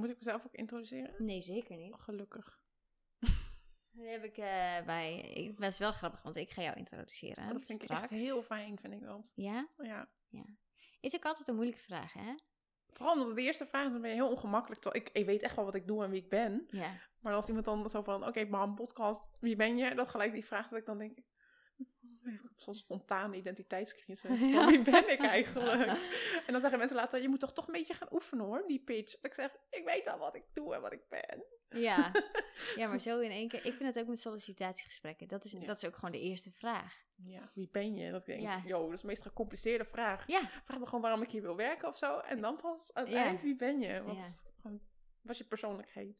Moet ik mezelf ook introduceren? Nee, zeker niet. Oh, gelukkig. Dat heb ik eh, bij... Ik, is wel grappig, want ik ga jou introduceren. Oh, dat vind ik echt heel fijn, vind ik dat. Ja? Ja. Is ook altijd een moeilijke vraag, hè? Vooral omdat de eerste vraag is, dan ben je heel ongemakkelijk. Ik, ik weet echt wel wat ik doe en wie ik ben. Ja. Maar als iemand dan zo van, oké, maar een podcast, wie ben je? Dat gelijk die vraag dat ik dan denk, zo'n spontane identiteitscrisis. Ja. Wie ben ik eigenlijk? en dan zeggen mensen later, je moet toch toch een beetje gaan oefenen hoor, die pitch. Dat ik zeg, ik weet al wat ik doe en wat ik ben. Ja. ja, maar zo in één keer. Ik vind het ook met sollicitatiegesprekken. Dat is, Ja. dat is ook gewoon de eerste vraag. Ja, wie ben je? Dat denk ik, joh, dat is de meest gecompliceerde vraag. Ja. Vraag me gewoon waarom ik hier wil werken of zo. En dan pas aan het eind, wie ben je? Wat je persoonlijkheid.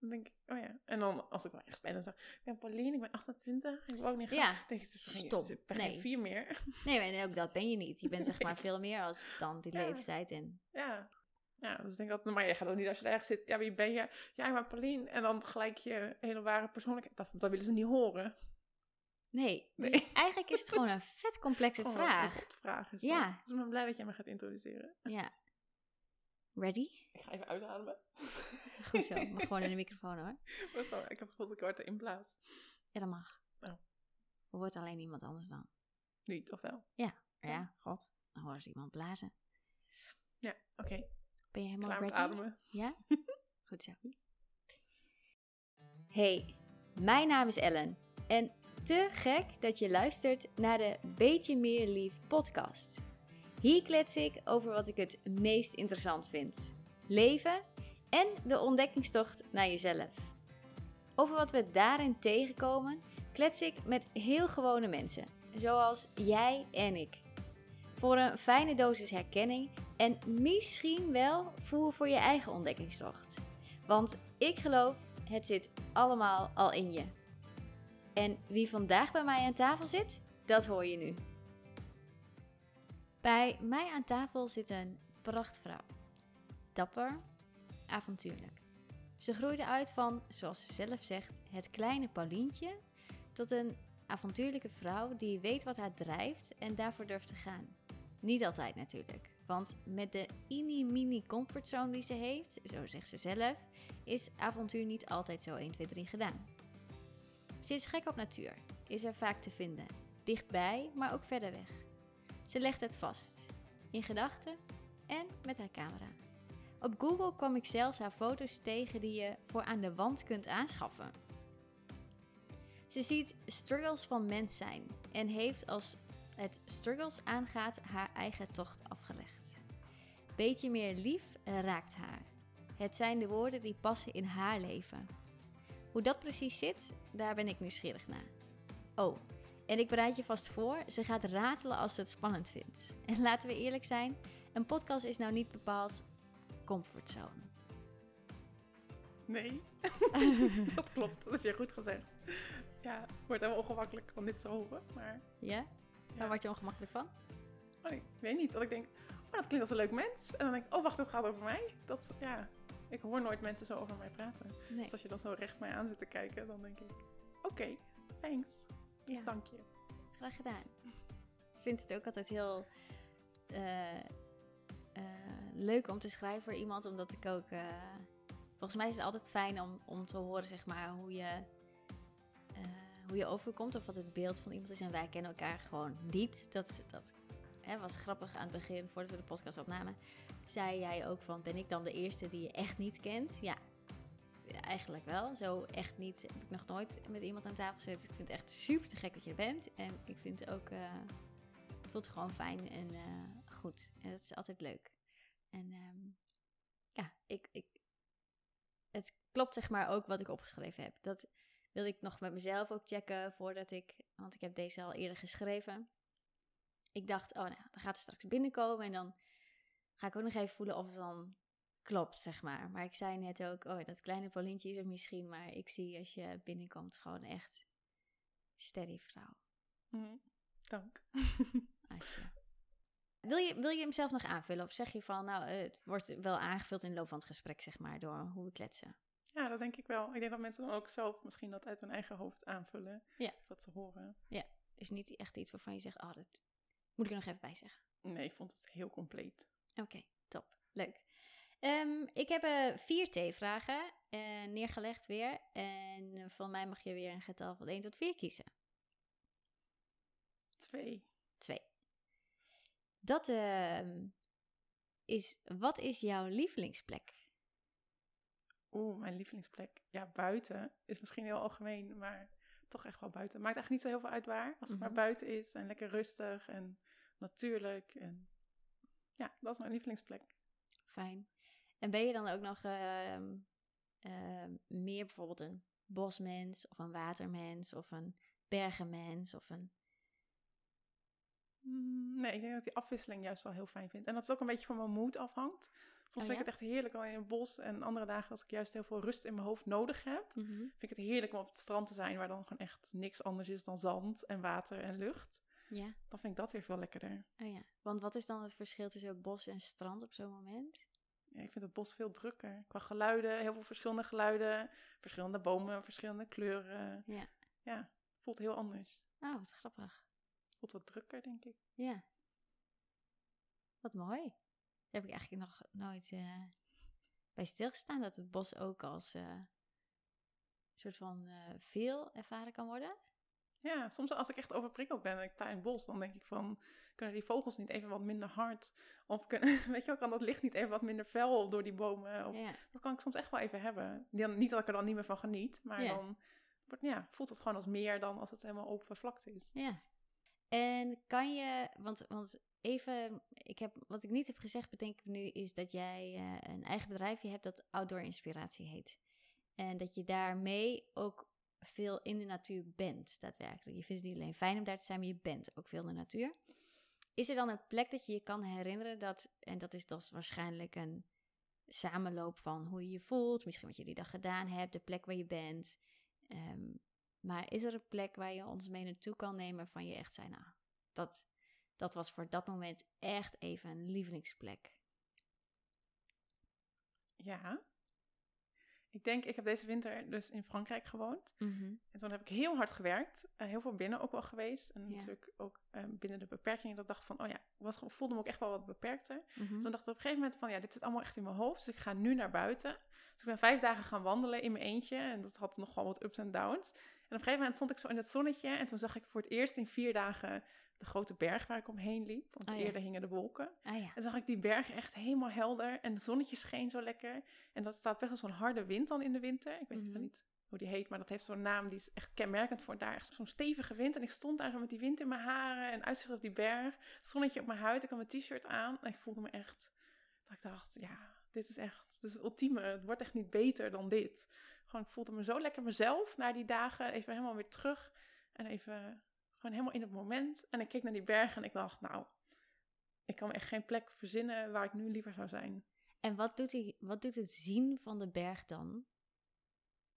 Dan denk ik, oh ja. En dan, als ik wel ergens ben, dan zeg ik, ik ben Pauline, ik ben 28, ik woon niet Ja. Dan denk ik, geen, Stop. ik ben geen Nee. vier meer. Nee, maar ook dat ben je niet. Je bent zeg maar veel meer als dan die Ja. leeftijd. En Ja. Ja, dus ik denk dat, maar je gaat ook niet als je ergens zit, ja, wie ben je? Ja, ik ben Pauline. En dan gelijk je hele ware persoonlijkheid. Dat, dat willen ze niet horen. nee, dus Nee. eigenlijk is het gewoon een vet complexe vraag. Een vraag is Ja. dat. Dus ik ben blij dat jij me gaat introduceren. Ja. Ready? Ik ga even uitademen. Goed zo, maar gewoon in de microfoon hoor. Oh, sorry, ik heb gevoeld dat ik hard erin blaas. Ja, dat mag. Oh. Er wordt alleen iemand anders dan. Niet, of wel? Ja, god. Dan horen ze iemand blazen. Ja, oké. Ben je helemaal Klaar met ready? ademen. Ja? Goed zo. Hey, mijn naam is Ellen. En te gek dat je luistert naar de Beetje Meer Lief podcast. Hier klets ik over wat ik het meest interessant vind. Leven en de ontdekkingstocht naar jezelf. Over wat we daarin tegenkomen, klets ik met heel gewone mensen. Zoals jij en ik. Voor een fijne dosis herkenning en misschien wel voer voor je eigen ontdekkingstocht. Want ik geloof, het zit allemaal al in je. En wie vandaag bij mij aan tafel zit, dat hoor je nu. Bij mij aan tafel zit een prachtvrouw. Dapper, avontuurlijk. Ze groeide uit van, zoals ze zelf zegt, het kleine Paulientje tot een avontuurlijke vrouw die weet wat haar drijft en daarvoor durft te gaan. Niet altijd natuurlijk, want met de mini-mini comfortzone die ze heeft, zo zegt ze zelf, is avontuur niet altijd zo 1, 2, 3 gedaan. Ze is gek op natuur, is er vaak te vinden, dichtbij, maar ook verder weg. Ze legt het vast, in gedachten en met haar camera. Op Google kwam ik zelfs haar foto's tegen die je voor aan de wand kunt aanschaffen. Ze ziet struggles van mens zijn en heeft als het struggles aangaat haar eigen tocht afgelegd. Beetje meer lief raakt haar. Het zijn de woorden die passen in haar leven. Hoe dat precies zit, daar ben ik nieuwsgierig naar. Oh, en ik bereid je vast voor, ze gaat ratelen als ze het spannend vindt. En laten we eerlijk zijn, een podcast is nou niet bepaald comfortzone. Nee, dat klopt. Dat heb je goed gezegd. Ja, het wordt helemaal ongemakkelijk om dit te horen. Maar Ja? ja. Waar word je ongemakkelijk van? Oh, ik weet niet. Dat ik denk, oh, dat klinkt als een leuk mens. En dan denk ik, oh wacht, het gaat over mij. Dat, ja, ik hoor nooit mensen zo over mij praten. Nee. Dus als je dan zo recht mij aan zit te kijken, dan denk ik, oké, thanks. Dus Ja. dank je. Graag gedaan. Ik vind het ook altijd heel eh, leuk om te schrijven voor iemand, omdat ik ook. eh, volgens mij is het altijd fijn om, om te horen, zeg maar, hoe je, eh, hoe je overkomt of wat het beeld van iemand is. En wij kennen elkaar gewoon niet. Dat, dat hè, was grappig aan het begin, voordat we de podcast opnamen. Zei jij ook van: ben ik dan de eerste die je echt niet kent? Ja. Eigenlijk wel. Zo echt niet. Heb ik nog nooit met iemand aan tafel gezeten. Dus ik vind het echt super te gek dat je er bent. En ik vind het ook. eh, het voelt gewoon fijn en goed. En dat is altijd leuk. En ehm, ja, ik, ik. Het klopt zeg maar ook wat ik opgeschreven heb. Dat wilde ik nog met mezelf ook checken voordat ik. Want ik heb deze al eerder geschreven. Ik dacht, oh nou, dan gaat het straks binnenkomen. En dan ga ik ook nog even voelen of het dan klopt, zeg maar. Maar ik zei net ook, oh, dat kleine Paulientje is er misschien, maar ik zie als je binnenkomt gewoon echt steady vrouw. Hm, Dank. Als je... Wil je, wil je hem zelf nog aanvullen? Of zeg je van, nou, eh, het wordt wel aangevuld in de loop van het gesprek, zeg maar, door hoe we kletsen? Ja, dat denk ik wel. Ik denk dat mensen dan ook zelf misschien dat uit hun eigen hoofd aanvullen. Ja. Wat ze horen. Is niet echt iets waarvan je zegt, oh, dat moet ik er nog even bij zeggen. Nee, ik vond het heel compleet. Oké, top. Leuk. Ehm, ik heb eh, vier theevragen eh, neergelegd weer. En van mij mag je weer een getal van 1 tot 4 kiezen. Twee. Twee. Dat ehm, is, wat is jouw lievelingsplek? Oeh, mijn lievelingsplek. Ja, buiten is misschien heel algemeen, maar toch echt wel buiten. Maakt echt niet zo heel veel uit waar. Als het maar Mhm. buiten is en lekker rustig en natuurlijk. En ja, dat is mijn lievelingsplek. Fijn. En ben je dan ook nog ehm, ehm, meer bijvoorbeeld een bosmens of een watermens of een bergenmens of een... Mm, Nee, ik denk dat ik die afwisseling juist wel heel fijn vind. En dat het ook een beetje van mijn moed afhangt. Soms Oh vind ik het echt heerlijk al in het bos. En andere dagen als ik juist heel veel rust in mijn hoofd nodig heb. Mhm. Vind ik het heerlijk om op het strand te zijn. Waar dan gewoon echt niks anders is dan zand en water en lucht. Ja, Dan vind ik dat weer veel lekkerder. oh ja. Want wat is dan het verschil tussen bos en strand op zo'n moment? Ja, ik vind het bos veel drukker. Qua geluiden, heel veel verschillende geluiden. Verschillende bomen, verschillende kleuren. Ja. Ja, voelt heel anders. Oh, wat grappig. Voelt wat drukker, denk ik. Ja. Wat mooi. Daar heb ik eigenlijk nog nooit eh, bij stilgestaan dat het bos ook als eh soort van eh, veel ervaren kan worden. Ja, soms als ik echt overprikkeld ben en ik sta in het bos, dan denk ik van, kunnen die vogels niet even wat minder hard? Of kunnen, weet je wel, kan dat licht niet even wat minder fel door die bomen? Of, Ja. Dat kan ik soms echt wel even hebben. Dan, niet dat ik er dan niet meer van geniet, maar Ja. dan wordt, ja, voelt het gewoon als meer dan als het helemaal open vlakte is. Ja. En kan je, want, want even, ik heb, wat ik niet heb gezegd, bedenk ik nu, is dat jij eh, een eigen bedrijfje hebt dat Outdoor Inspiratie heet. En dat je daarmee ook veel in de natuur bent, daadwerkelijk. Je vindt het niet alleen fijn om daar te zijn, maar je bent ook veel in de natuur. Is er dan een plek dat je je kan herinneren dat, en dat is dus waarschijnlijk een samenloop van hoe je je voelt, misschien wat je die dag gedaan hebt, de plek waar je bent. Ehm, maar is er een plek waar je ons mee naartoe kan nemen van je echt zei, nou, dat, dat was voor dat moment echt even een lievelingsplek. Ja. Ik denk, ik heb deze winter dus in Frankrijk gewoond. Mhm. En toen heb ik heel hard gewerkt. eh, heel veel binnen ook wel geweest. En Ja. natuurlijk ook eh, binnen de beperkingen. Dat ik dacht van, oh ja, ik was, voelde me ook echt wel wat beperkter. Mhm. Toen dacht ik op een gegeven moment van, ja, dit zit allemaal echt in mijn hoofd. Dus ik ga nu naar buiten. Dus ik ben vijf dagen gaan wandelen in mijn eentje. En dat had nogal wat ups en downs. En op een gegeven moment stond ik zo in het zonnetje. En toen zag ik voor het eerst in vier dagen de grote berg waar ik omheen liep. Want Oh ja. eerder hingen de wolken. Ja. En zag ik die bergen echt helemaal helder. En het zonnetje scheen zo lekker. En dat staat best wel zo'n harde wind dan in de winter. Ik weet even niet hoe die heet, maar dat heeft zo'n naam die is echt kenmerkend voor daar. Echt zo'n stevige wind. En ik stond daar zo met die wind in mijn haren en uitzicht op die berg. Zonnetje op mijn huid. Ik had mijn t-shirt aan. En ik voelde me echt, dat ik dacht, ja, dit is echt, dit is het ultieme. Het wordt echt niet beter dan dit. Gewoon, ik voelde me zo lekker mezelf na die dagen. Even helemaal weer terug. En even, gewoon helemaal in het moment. En ik keek naar die bergen en ik dacht, nou, ik kan me echt geen plek verzinnen waar ik nu liever zou zijn. En wat doet, die, wat doet het zien van de berg dan?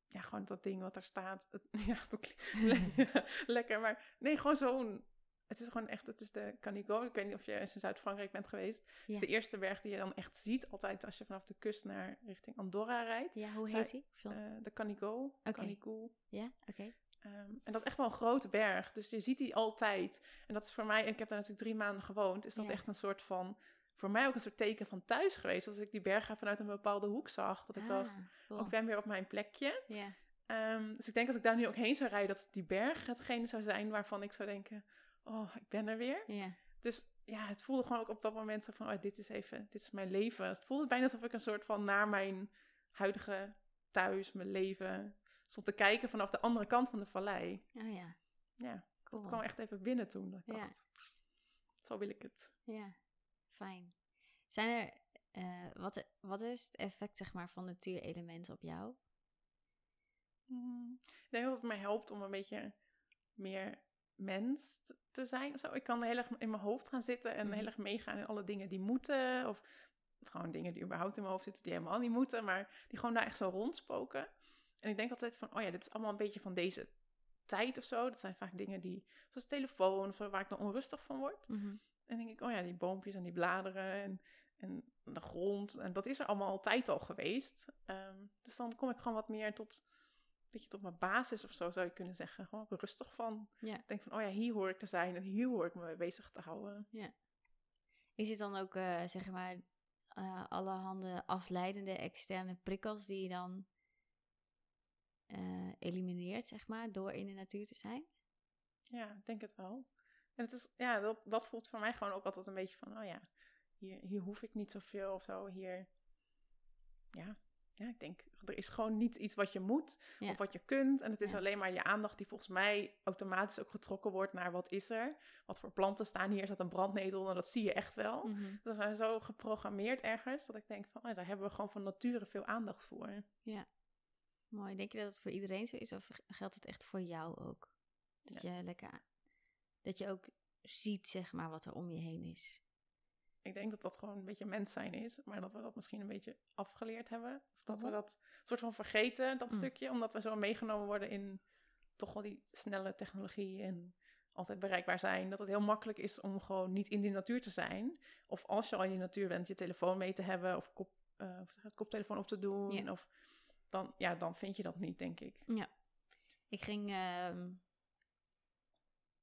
Ja, gewoon dat ding wat daar staat. Ja, dat klinkt le- lekker. Maar nee, gewoon zo'n... Het is gewoon echt, het is de Canigo. Ik weet niet of je eens in Zuid-Frankrijk bent geweest. Het is de eerste berg die je dan echt ziet. Altijd als je vanaf de kust naar richting Andorra rijdt. Ja, hoe heet die? Eh, de Canigo. Canigo. ja, oké. Ehm, en dat is echt wel een grote berg. Dus je ziet die altijd. En dat is voor mij, en ik heb daar natuurlijk drie maanden gewoond, is dat Ja. echt een soort van, voor mij ook een soort teken van thuis geweest. Als ik die bergen vanuit een bepaalde hoek zag. Dat ik dacht, Ah, cool. ik ben weer op mijn plekje. Ja. Ehm, dus ik denk als ik daar nu ook heen zou rijden, dat die berg hetgene zou zijn waarvan ik zou denken, oh, ik ben er weer. Ja. Dus ja, het voelde gewoon ook op dat moment zo van, oh, dit is even, dit is mijn leven. Het voelde bijna alsof ik een soort van naar mijn huidige thuis, mijn leven, stond te kijken vanaf de andere kant van de vallei. Oh ja, Ja, cool. dat kwam echt even binnen toen. Dat ik Ja. dacht, zo wil ik het. Ja, fijn. Zijn er, eh, wat, wat is het effect zeg maar van natuurelementen op jou? Mm, Ik denk dat het mij helpt om een beetje meer mens te zijn. Of zo. Ik kan heel erg in mijn hoofd gaan zitten en Mhm. heel erg meegaan in alle dingen die moeten. Of gewoon dingen die überhaupt in mijn hoofd zitten die helemaal niet moeten. Maar die gewoon daar echt zo rondspoken. En ik denk altijd van, oh ja, dit is allemaal een beetje van deze tijd of zo. Dat zijn vaak dingen die, zoals telefoon of zo, waar ik dan onrustig van word. Mhm. En dan denk ik, oh ja, die boompjes en die bladeren en, en de grond. En dat is er allemaal altijd al geweest. Ehm, dus dan kom ik gewoon wat meer tot, beetje tot mijn basis of zo, zou je kunnen zeggen. Gewoon rustig van. Ja. Ik denk van, oh ja, hier hoor ik te zijn en hier hoor ik me mee bezig te houden. Is het dan ook, eh, zeg maar, eh, allerhande afleidende externe prikkels die je dan eh, elimineert, zeg maar, door in de natuur te zijn. Ja, ik denk het wel. En het is, ja, dat, dat voelt voor mij gewoon ook altijd een beetje van, oh ja, hier, hier hoef ik niet zoveel of zo. Hier, ja, ja, ik denk, er is gewoon niet iets wat je moet Ja. of wat je kunt. En het is Ja. alleen maar je aandacht die volgens mij automatisch ook getrokken wordt naar wat is er. Wat voor planten staan hier? Is dat een brandnetel? En dat zie je echt wel. Mhm. Dus we zijn zo geprogrammeerd ergens dat ik denk van, oh, daar hebben we gewoon van nature veel aandacht voor. Mooi. Denk je dat het voor iedereen zo is of geldt het echt voor jou ook? Dat je lekker, dat je ook ziet, zeg maar, wat er om je heen is. Ik denk dat dat gewoon een beetje mens zijn is, maar dat we dat misschien een beetje afgeleerd hebben. Of dat we Mhm. dat soort van vergeten, dat Mm. stukje, omdat we zo meegenomen worden in toch wel die snelle technologie en altijd bereikbaar zijn. Dat het heel makkelijk is om gewoon niet in die natuur te zijn. Of als je al in die natuur bent, je telefoon mee te hebben of kop, eh, of het koptelefoon op te doen. Ja. Of dan, ja, dan vind je dat niet, denk ik. Ik ging ehm,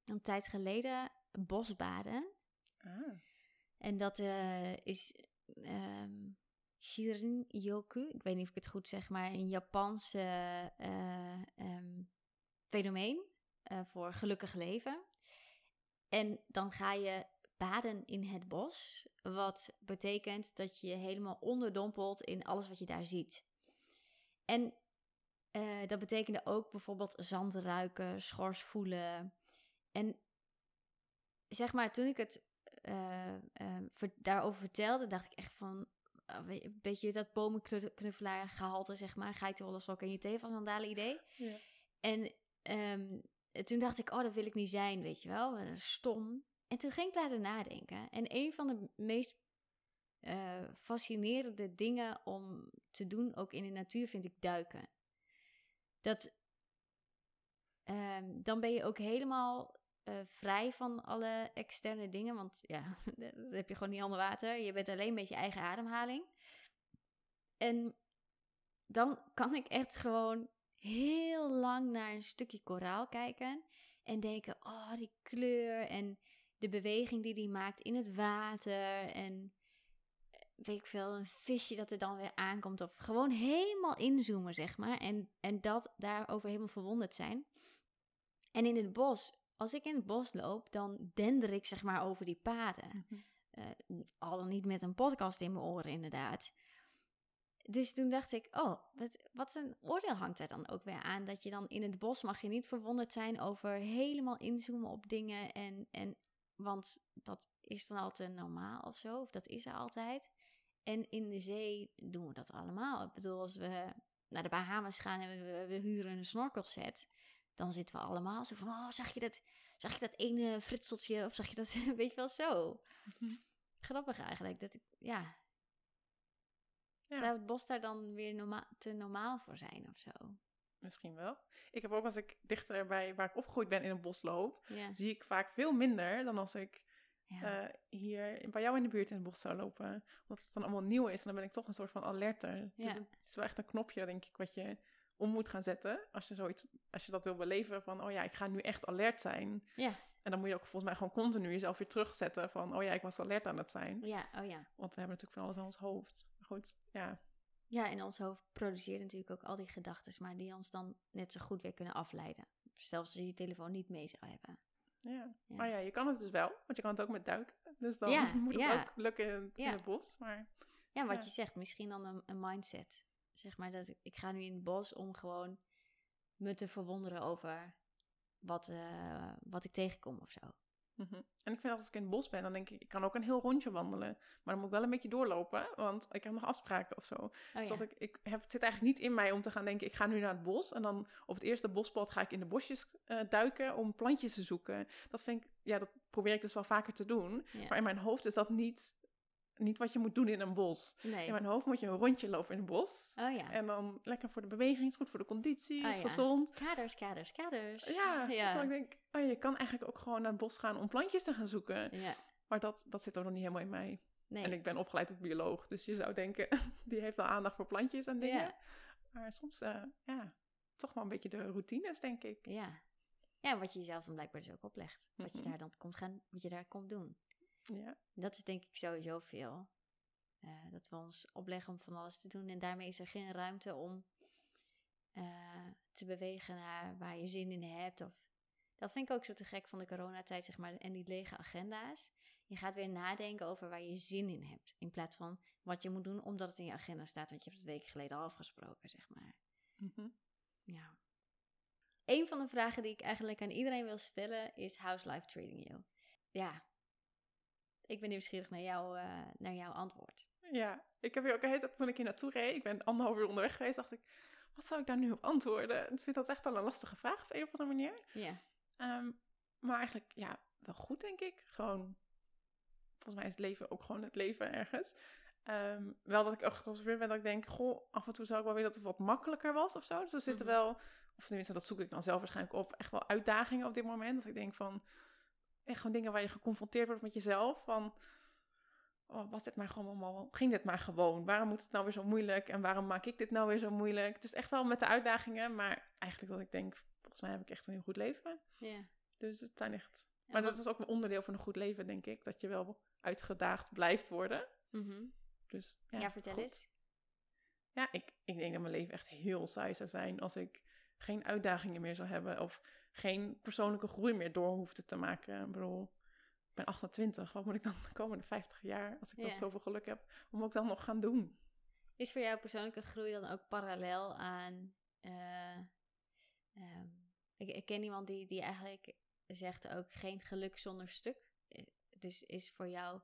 een tijd geleden bosbaden. Ah, En dat eh, is ehm Shirin-yoku. Ik weet niet of ik het goed zeg, maar een Japanse eh, ehm, fenomeen eh, voor gelukkig leven. En dan ga je baden in het bos, wat betekent dat je helemaal onderdompelt in alles wat je daar ziet. En dat betekende ook bijvoorbeeld zand ruiken, schors voelen. En zeg maar, toen ik het eh, eh, ver- daarover vertelde, dacht ik echt van... je, een beetje dat bomenknuffelaar gehalte, zeg maar. Geitenwolle sokken en je tevensandalen idee. ja. En ehm, toen dacht ik, oh, dat wil ik niet zijn, weet je wel. Stom. En toen ging ik laten nadenken. En een van de meest eh, fascinerende dingen om te doen, ook in de natuur, vind ik duiken. Dat, ehm, dan ben je ook helemaal eh, vrij van alle externe dingen. Want ja, dat heb je gewoon niet onder water. Je bent alleen met je eigen ademhaling. En dan kan ik echt gewoon heel lang naar een stukje koraal kijken. En denken, oh, die kleur en de beweging die die maakt in het water. En eh, weet ik veel, een visje dat er dan weer aankomt. Of gewoon helemaal inzoomen, zeg maar. En, en dat daarover helemaal verwonderd zijn. En in het bos, als ik in het bos loop, dan dender ik zeg maar over die paden. Mhm. Eh, al dan niet met een podcast in mijn oren, inderdaad. Dus toen dacht ik, oh, wat, wat een oordeel hangt er dan ook weer aan. Dat je dan in het bos mag je niet verwonderd zijn over helemaal inzoomen op dingen. En, en, want dat is dan altijd normaal of zo, of dat is er altijd. En in de zee doen we dat allemaal. Ik bedoel, als we naar de Bahamas gaan en we, we huren een snorkelset, dan zitten we allemaal zo van, oh, zag je dat, zag je dat ene frutseltje? Of zag je dat, weet je wel, zo. Mhm. Grappig eigenlijk, dat ik, ja, Ja. zou het bos daar dan weer norma te normaal voor zijn of zo? Misschien wel. Ik heb ook als ik dichter bij waar ik opgegroeid ben in een bos loop, Ja. zie ik vaak veel minder dan als ik ja. eh, hier bij jou in de buurt in het bos zou lopen. Omdat het dan allemaal nieuw is en dan ben ik toch een soort van alerter. Ja. Dus het is wel echt een knopje, denk ik, wat je om moet gaan zetten. Als je, zoiets, als je dat wil beleven van, oh ja, ik ga nu echt alert zijn. ja. En dan moet je ook volgens mij gewoon continu jezelf weer terugzetten van, oh ja, ik was alert aan het zijn. ja, oh ja. Want we hebben natuurlijk van alles aan ons hoofd. Maar goed, ja. Ja, en ons hoofd produceert natuurlijk ook al die gedachten, maar die ons dan net zo goed weer kunnen afleiden. Zelfs als je je telefoon niet mee zou hebben. Ja. Ja. Maar ja, je kan het dus wel, want je kan het ook met duiken. Dus dan Ja, moet het ja. ook lukken in, in het bos. Maar Ja, wat je zegt, misschien dan een, een mindset. Zeg maar dat ik, ik ga nu in het bos om gewoon me te verwonderen over wat, eh, wat ik tegenkom of zo. Mhm. En ik vind dat als ik in het bos ben, dan denk ik, ik kan ook een heel rondje wandelen. Maar dan moet ik wel een beetje doorlopen, want ik heb nog afspraken of zo. Oh, dus ja. dat ik, ik heb, het zit eigenlijk niet in mij om te gaan denken, ik ga nu naar het bos. En dan op het eerste bospad ga ik in de bosjes eh, duiken om plantjes te zoeken. Dat vind ik, ja, dat probeer ik dus wel vaker te doen. Ja. Maar in mijn hoofd is dat niet, niet wat je moet doen in een bos. Nee. In mijn hoofd moet je een rondje lopen in het bos. Oh ja. En dan lekker voor de beweging, is goed voor de conditie, Oh is ja. gezond. Kaders, kaders, kaders. Ja, ja. terwijl ik denk, oh, je kan eigenlijk ook gewoon naar het bos gaan om plantjes te gaan zoeken. Ja. Maar dat, dat zit ook nog niet helemaal in mij. Nee. En ik ben opgeleid tot bioloog, dus je zou denken, die heeft wel aandacht voor plantjes en dingen. Ja. Maar soms, eh, ja, toch wel een beetje de routines, denk ik. Ja. Ja, wat je jezelf dan blijkbaar dus ook oplegt. Wat je daar dan komt gaan, wat je daar komt doen. Ja, Dat is denk ik sowieso veel. eh, dat we ons opleggen om van alles te doen. En daarmee is er geen ruimte om eh, te bewegen naar waar je zin in hebt. Of, dat vind ik ook zo te gek van de coronatijd, zeg maar. En die lege agenda's. Je gaat weer nadenken over waar je zin in hebt. In plaats van wat je moet doen omdat het in je agenda staat. Want je hebt het weken geleden al afgesproken, zeg maar. Mhm. Ja. Een van de vragen die ik eigenlijk aan iedereen wil stellen is: How's life treating you? Ja. Ik ben nieuwsgierig naar, jou, eh, naar jouw antwoord. Ja, ik heb hier ook een hele tijd, toen ik hier naartoe reed, ik ben anderhalf uur onderweg geweest, dacht ik, wat zou ik daar nu op antwoorden? Ik vind dat echt wel een lastige vraag op een of andere manier. Ja. Ehm, maar eigenlijk, ja, wel goed denk ik. Gewoon, volgens mij is het leven ook gewoon het leven ergens. Ehm, wel dat ik echt op ben dat ik denk, goh, af en toe zou ik wel willen dat het wat makkelijker was of zo. Dus er zitten Mhm. wel, of tenminste dat zoek ik dan zelf waarschijnlijk op, echt wel uitdagingen op dit moment. Dat ik denk van, echt gewoon dingen waar je geconfronteerd wordt met jezelf. Van, oh, was dit maar gewoon allemaal, ging dit maar gewoon? Waarom moet het nou weer zo moeilijk? En waarom maak ik dit nou weer zo moeilijk? Het is echt wel met de uitdagingen, maar eigenlijk dat ik denk, volgens mij heb ik echt een heel goed leven. ja. Dus het zijn echt. En Maar wat- dat is ook een onderdeel van een goed leven, denk ik. Dat je wel uitgedaagd blijft worden. Mhm. Dus ja, ja, vertel goed. eens. Ja, ik, ik denk dat mijn leven echt heel saai zou zijn als ik geen uitdagingen meer zou hebben. Of geen persoonlijke groei meer door hoefde te maken. Ik bedoel, ik ben 28. Wat moet ik dan de komende 50 jaar, als ik Ja. dat zoveel geluk heb, om ook dan nog gaan doen? Is voor jou persoonlijke groei dan ook parallel aan. eh, ehm, ik, ik ken iemand die, die eigenlijk zegt ook geen geluk zonder stuk. Eh, Dus is voor jou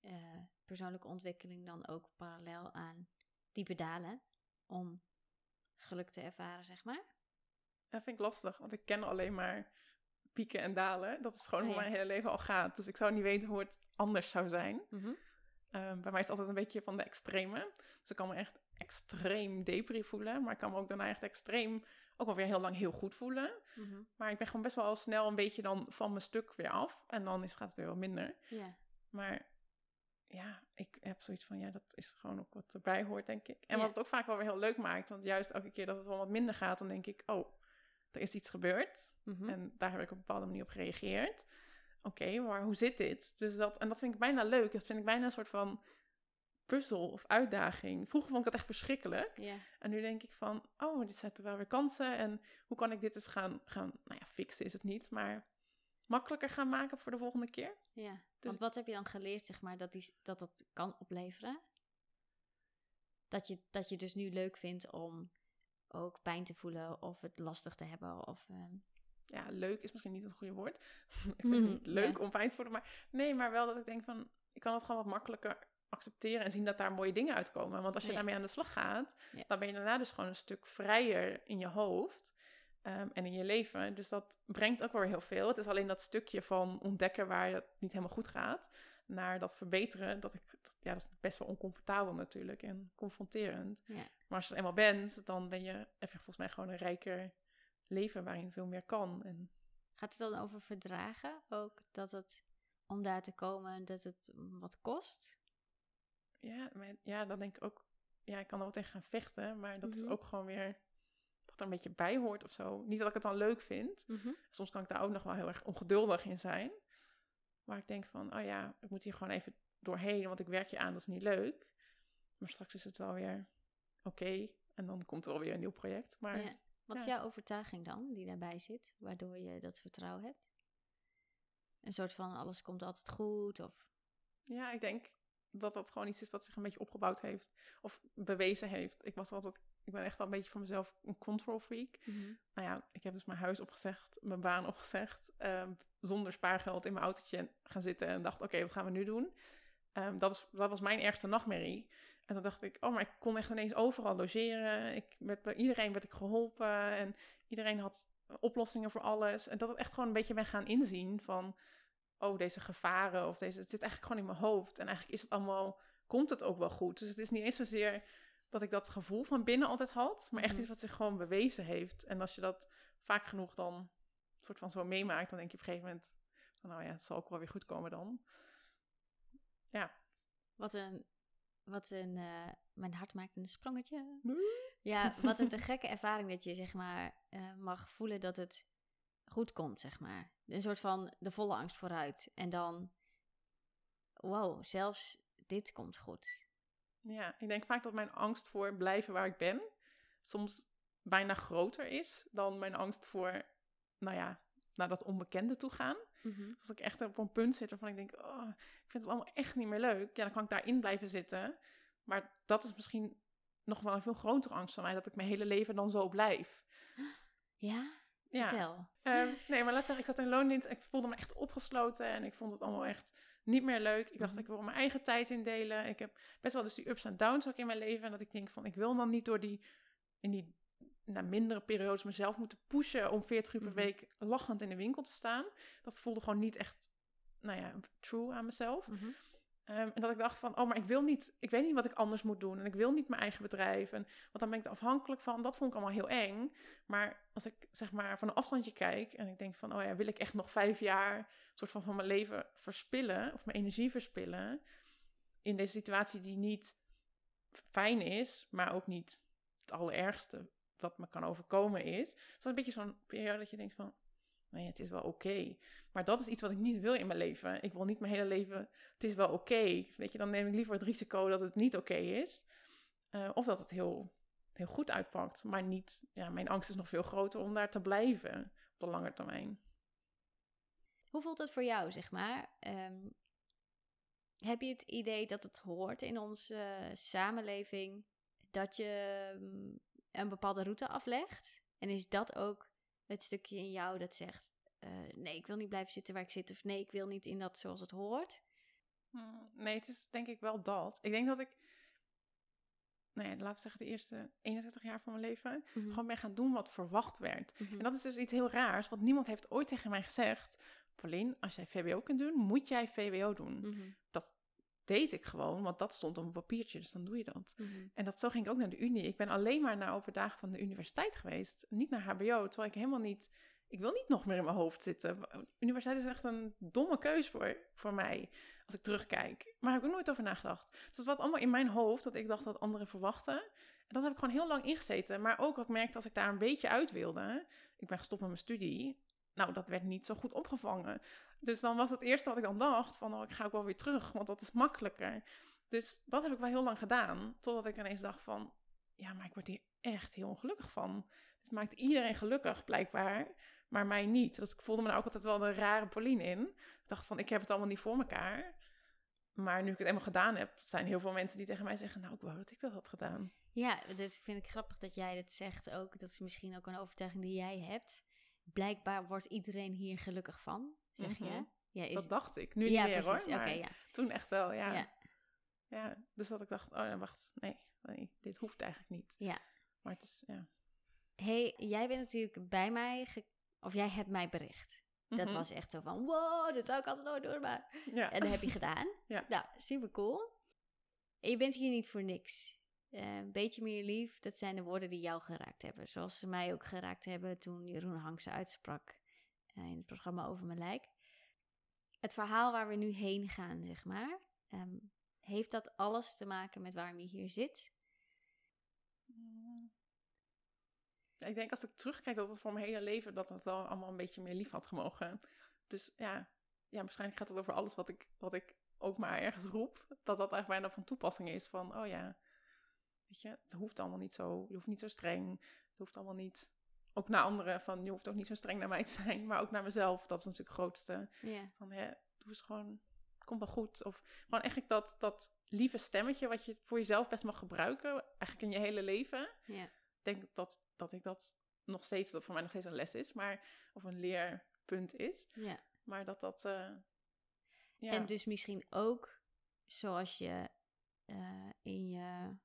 eh, persoonlijke ontwikkeling dan ook parallel aan diepe dalen om geluk te ervaren, zeg maar? Dat vind ik lastig, want ik ken alleen maar pieken en dalen. Dat is gewoon Oh hoe mijn hele leven al gaat. Dus ik zou niet weten hoe het anders zou zijn. Mhm. Ehm, bij mij is het altijd een beetje van de extreme. Dus ik kan me echt extreem depri voelen. Maar ik kan me ook daarna echt extreem ook wel weer heel lang heel goed voelen. Mhm. Maar ik ben gewoon best wel al snel een beetje dan van mijn stuk weer af. En dan is, gaat het weer wat minder. Maar ja, ik heb zoiets van, ja, dat is gewoon ook wat erbij hoort, denk ik. En wat het ook vaak wel weer heel leuk maakt. Want juist elke keer dat het wel wat minder gaat, dan denk ik, oh, er is iets gebeurd. Mhm. En daar heb ik op een bepaalde manier op gereageerd. Oké, maar hoe zit dit? Dus dat, en dat vind ik bijna leuk. Dat vind ik bijna een soort van puzzel of uitdaging. Vroeger vond ik dat echt verschrikkelijk. En nu denk ik van, oh, dit zijn er wel weer kansen. En hoe kan ik dit eens gaan, gaan nou ja, fixen is het niet, maar makkelijker gaan maken voor de volgende keer? Ja, Dus- want wat heb je dan geleerd, zeg maar, dat die, dat, dat kan opleveren? Dat je, dat je dus nu leuk vindt om ook pijn te voelen of het lastig te hebben of... ehm, Ja, leuk is misschien niet het goede woord. ik Mhm, vind het niet leuk om pijn te voelen, maar nee, maar wel dat ik denk van, ik kan het gewoon wat makkelijker accepteren en zien dat daar mooie dingen uitkomen. Want als je Ja. daarmee aan de slag gaat, Ja. dan ben je daarna dus gewoon een stuk vrijer in je hoofd ehm, en in je leven. Dus dat brengt ook wel weer heel veel. Het is alleen dat stukje van ontdekken waar het niet helemaal goed gaat, naar dat verbeteren, dat ik, dat- ja, dat is best wel oncomfortabel natuurlijk en confronterend. Ja. Maar als je er eenmaal bent, dan ben je, heb je volgens mij gewoon een rijker leven waarin veel meer kan. En Gaat het dan over verdragen ook? Dat het, om daar te komen, dat het wat kost? ja, maar, ja, dan denk ik ook, ja, ik kan er wel tegen gaan vechten, maar dat Mhm. is ook gewoon weer wat er een beetje bij hoort of zo. Niet dat ik het dan leuk vind. Soms kan ik daar ook nog wel heel erg ongeduldig in zijn. Maar ik denk van, oh ja, ik moet hier gewoon even doorheen, want ik werk je aan, dat is niet leuk. Maar straks is het wel weer oké. en dan komt er wel weer een nieuw project. Maar Ja. Wat is jouw overtuiging dan, die daarbij zit, waardoor je dat vertrouwen hebt? Een soort van alles komt altijd goed of... Ja, ik denk dat dat gewoon iets is wat zich een beetje opgebouwd heeft. Of bewezen heeft. Ik was altijd, ik ben echt wel een beetje voor mezelf een control freak. Nou ja, ik heb dus mijn huis opgezegd, mijn baan opgezegd. ehm, zonder spaargeld in mijn autootje gaan zitten en dacht, oké, wat gaan we nu doen? Ehm, dat, is, dat was mijn ergste nachtmerrie. En toen dacht ik, oh, maar ik kon echt ineens overal logeren. Ik werd, bij iedereen werd ik geholpen en iedereen had oplossingen voor alles. En dat het echt gewoon een beetje ben gaan inzien van, oh, deze gevaren of deze, het zit eigenlijk gewoon in mijn hoofd. En eigenlijk is het allemaal, komt het ook wel goed. Dus het is niet eens zozeer dat ik dat gevoel van binnen altijd had, maar echt Mhm. iets wat zich gewoon bewezen heeft. En als je dat vaak genoeg dan soort van zo meemaakt, dan denk je op een gegeven moment, van, nou ja, het zal ook wel weer goed komen dan. Wat een... Wat een... eh, mijn hart maakt een sprongetje. Nee. Ja, wat een te gekke ervaring dat je, zeg maar, eh, mag voelen dat het goed komt, zeg maar. Een soort van de volle angst vooruit. En dan... Wow, zelfs dit komt goed. Ja, ik denk vaak dat mijn angst voor blijven waar ik ben soms bijna groter is dan mijn angst voor, nou ja, naar dat onbekende toe gaan. Mhm. Dus als ik echt op een punt zit waarvan ik denk, oh, ik vind het allemaal echt niet meer leuk, ja, dan kan ik daarin blijven zitten. Maar dat is misschien nog wel een veel grotere angst van mij, dat ik mijn hele leven dan zo blijf. Ja? Ja. Vertel. Ehm, nee, maar laat zeggen, ik zat in loondienst. Ik voelde me echt opgesloten en ik vond het allemaal echt niet meer leuk. Ik dacht, Mhm. ik wil mijn eigen tijd indelen. Ik heb best wel dus die ups en downs ook in mijn leven. En dat ik denk van, ik wil dan niet door die, in die nou, mindere periodes mezelf moeten pushen om 40 uur per Mhm. week lachend in de winkel te staan. Dat voelde gewoon niet echt, nou ja, true aan mezelf. Mhm. Ehm, en dat ik dacht van, oh, maar ik wil niet, ik weet niet wat ik anders moet doen. En ik wil niet mijn eigen bedrijf. En, want dan ben ik er afhankelijk van. Dat vond ik allemaal heel eng. Maar als ik zeg maar van een afstandje kijk en ik denk van, oh ja, wil ik echt nog vijf jaar soort van van mijn leven verspillen of mijn energie verspillen in deze situatie die niet fijn is, maar ook niet het allerergste wat me kan overkomen is. Dat is een beetje zo'n periode dat je denkt van, nee, het is wel oké. Maar dat is iets wat ik niet wil in mijn leven. Ik wil niet mijn hele leven, het is wel oké. Weet je, dan neem ik liever het risico dat het niet oké is. Eh, of dat het heel, heel goed uitpakt. Maar niet, ja, mijn angst is nog veel groter om daar te blijven op de lange termijn. Hoe voelt het voor jou, zeg maar? Ehm, heb je het idee dat het hoort in onze samenleving dat je mm, een bepaalde route aflegt? En is dat ook het stukje in jou dat zegt: eh, nee, ik wil niet blijven zitten waar ik zit, of nee, ik wil niet in dat zoals het hoort? Hmm, Nee, het is denk ik wel dat. Ik denk dat ik, nou ja, laten we zeggen, de eerste 21 jaar van mijn leven Mhm. gewoon ben gaan doen wat verwacht werd. Mhm. En dat is dus iets heel raars, want niemand heeft ooit tegen mij gezegd: Pauline, als jij VWO kunt doen, moet jij VWO doen. Mhm. Deed ik gewoon, want dat stond op een papiertje, dus dan doe je dat. Mhm. En dat, zo ging ik ook naar de Unie. Ik ben alleen maar naar open dagen van de universiteit geweest, niet naar HBO, terwijl ik helemaal niet. Ik wil niet nog meer in mijn hoofd zitten. Universiteit is echt een domme keus voor, voor mij, als ik terugkijk. Maar daar heb ik nooit over nagedacht. Dus het was allemaal in mijn hoofd dat ik dacht dat anderen verwachten. En dat heb ik gewoon heel lang ingezeten. Maar ook, ik merkte als ik daar een beetje uit wilde. Ik ben gestopt met mijn studie. Nou, dat werd niet zo goed opgevangen. Dus dan was het eerste wat ik dan dacht: van oh, ik ga ook wel weer terug, want dat is makkelijker. Dus dat heb ik wel heel lang gedaan. Totdat ik ineens dacht van, ja, maar ik word hier echt heel ongelukkig van. Dit maakt iedereen gelukkig, blijkbaar, maar mij niet. Dus ik voelde me daar ook altijd wel een rare Pauline in. Ik dacht van, ik heb het allemaal niet voor elkaar. Maar nu ik het eenmaal gedaan heb, zijn heel veel mensen die tegen mij zeggen, nou, ik wou dat ik dat had gedaan. Ja, dat vind ik grappig dat jij dat zegt ook. Dat is misschien ook een overtuiging die jij hebt. Blijkbaar wordt iedereen hier gelukkig van, zeg Mhm. je? Ja, is... Dat dacht ik. Nu ja, niet meer precies. hoor, maar ja. toen echt wel, ja. Ja. ja. Dus dat ik dacht, oh ja, wacht, nee, nee, dit hoeft eigenlijk niet. Ja. Maar het is, ja. hey, jij bent natuurlijk bij mij, of jij hebt mij bericht. Dat Mhm. was echt zo van, wow, dat zou ik altijd nooit doen, maar... Ja. En dat heb je gedaan. Ja. Nou, super cool. En je bent hier niet voor niks. Eh, Een beetje meer lief, dat zijn de woorden die jou geraakt hebben. Zoals ze mij ook geraakt hebben toen Jeroen Hangse uitsprak eh, in het programma Over Mijn Lijk. Het verhaal waar we nu heen gaan, zeg maar. ehm, heeft dat alles te maken met waarom je hier zit? Ik denk als ik terugkijk dat het voor mijn hele leven dat het wel allemaal een beetje meer lief had gemogen. Dus ja, ja waarschijnlijk gaat het over alles wat ik, wat ik ook maar ergens roep. Dat dat eigenlijk bijna van toepassing is van, oh ja, weet je, het hoeft allemaal niet zo. Je hoeft niet zo streng. Het hoeft allemaal niet, ook naar anderen, van je hoeft ook niet zo streng naar mij te zijn. Maar ook naar mezelf, dat is natuurlijk het grootste. Van, hè, doe eens gewoon, komt wel goed. Of gewoon eigenlijk dat, dat lieve stemmetje wat je voor jezelf best mag gebruiken, eigenlijk in je hele leven ja. ik denk dat, dat ik dat nog steeds, dat voor mij nog steeds een les is, maar, of een leerpunt is. Maar dat dat, eh, ja. En dus misschien ook zoals je eh, in je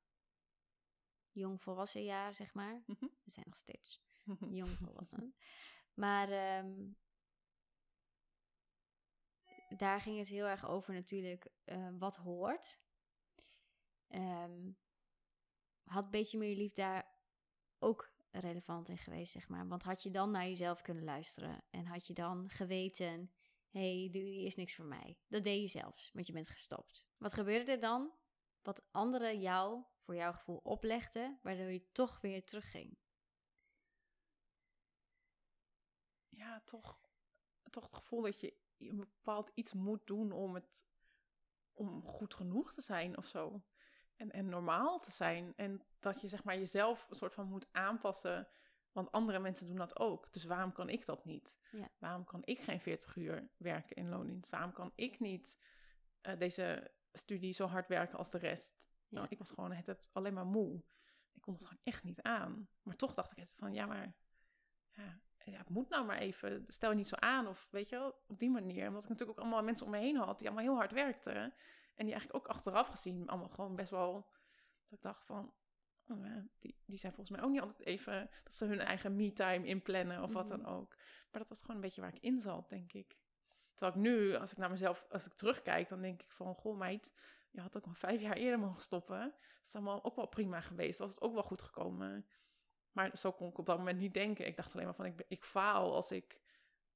jongvolwassen jaar, zeg maar. Mhm. We zijn nog steeds jongvolwassen. maar ehm, daar ging het heel erg over natuurlijk eh, wat hoort. Ehm, had Beetje Meer Lief daar ook relevant in geweest, zeg maar. Want had je dan naar jezelf kunnen luisteren en had je dan geweten hey, die is niks voor mij. Dat deed je zelfs, want je bent gestopt. Wat gebeurde er dan? Wat anderen jou, voor jouw gevoel, oplegden, waardoor je toch weer terugging. ja, toch, toch het gevoel dat je een bepaald iets moet doen om het, om goed genoeg te zijn of zo. en, en normaal te zijn. En dat je zeg maar jezelf een soort van moet aanpassen. Want andere mensen doen dat ook. Dus waarom kan ik dat niet? Ja. Waarom kan ik geen 40 uur werken in loondienst? Waarom kan ik niet eh, deze studie zo hard werken als de rest? Ja. Nou, ik was gewoon het, het alleen maar moe. Ik kon het gewoon echt niet aan. Maar toch dacht ik het van, ja, maar ja, ja, het moet nou maar even. Stel je niet zo aan of weet je wel, op die manier. Omdat ik natuurlijk ook allemaal mensen om me heen had die allemaal heel hard werkten. En die eigenlijk ook achteraf gezien allemaal gewoon best wel... Dat ik dacht van, oh, die, die zijn volgens mij ook niet altijd even... Dat ze hun eigen me-time inplannen of wat dan Mhm. ook. Maar dat was gewoon een beetje waar ik in zat, denk ik. Terwijl ik nu, als ik naar mezelf, als ik terugkijk, dan denk ik van, goh meid, je had ook nog vijf jaar eerder mogen stoppen. Dat is allemaal ook wel prima geweest. Dat was het ook wel goed gekomen. Maar zo kon ik op dat moment niet denken. Ik dacht alleen maar van, ik, ik faal als ik,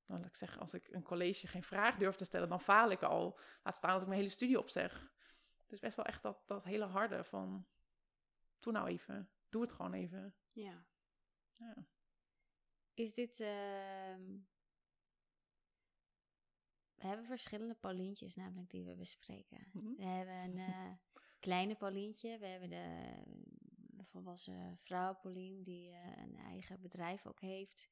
nou, laat ik zeggen, als ik een college geen vraag durf te stellen, dan faal ik al. Laat staan dat ik mijn hele studie opzeg. Dus best wel echt dat, dat hele harde van, doe nou even. Doe het gewoon even. Ja. Ja. Is dit. ehm, We hebben verschillende Paulientjes namelijk die we bespreken. Mhm. We hebben een eh, kleine Paulientje. We hebben de, de volwassen vrouw Paulien die eh, een eigen bedrijf ook heeft.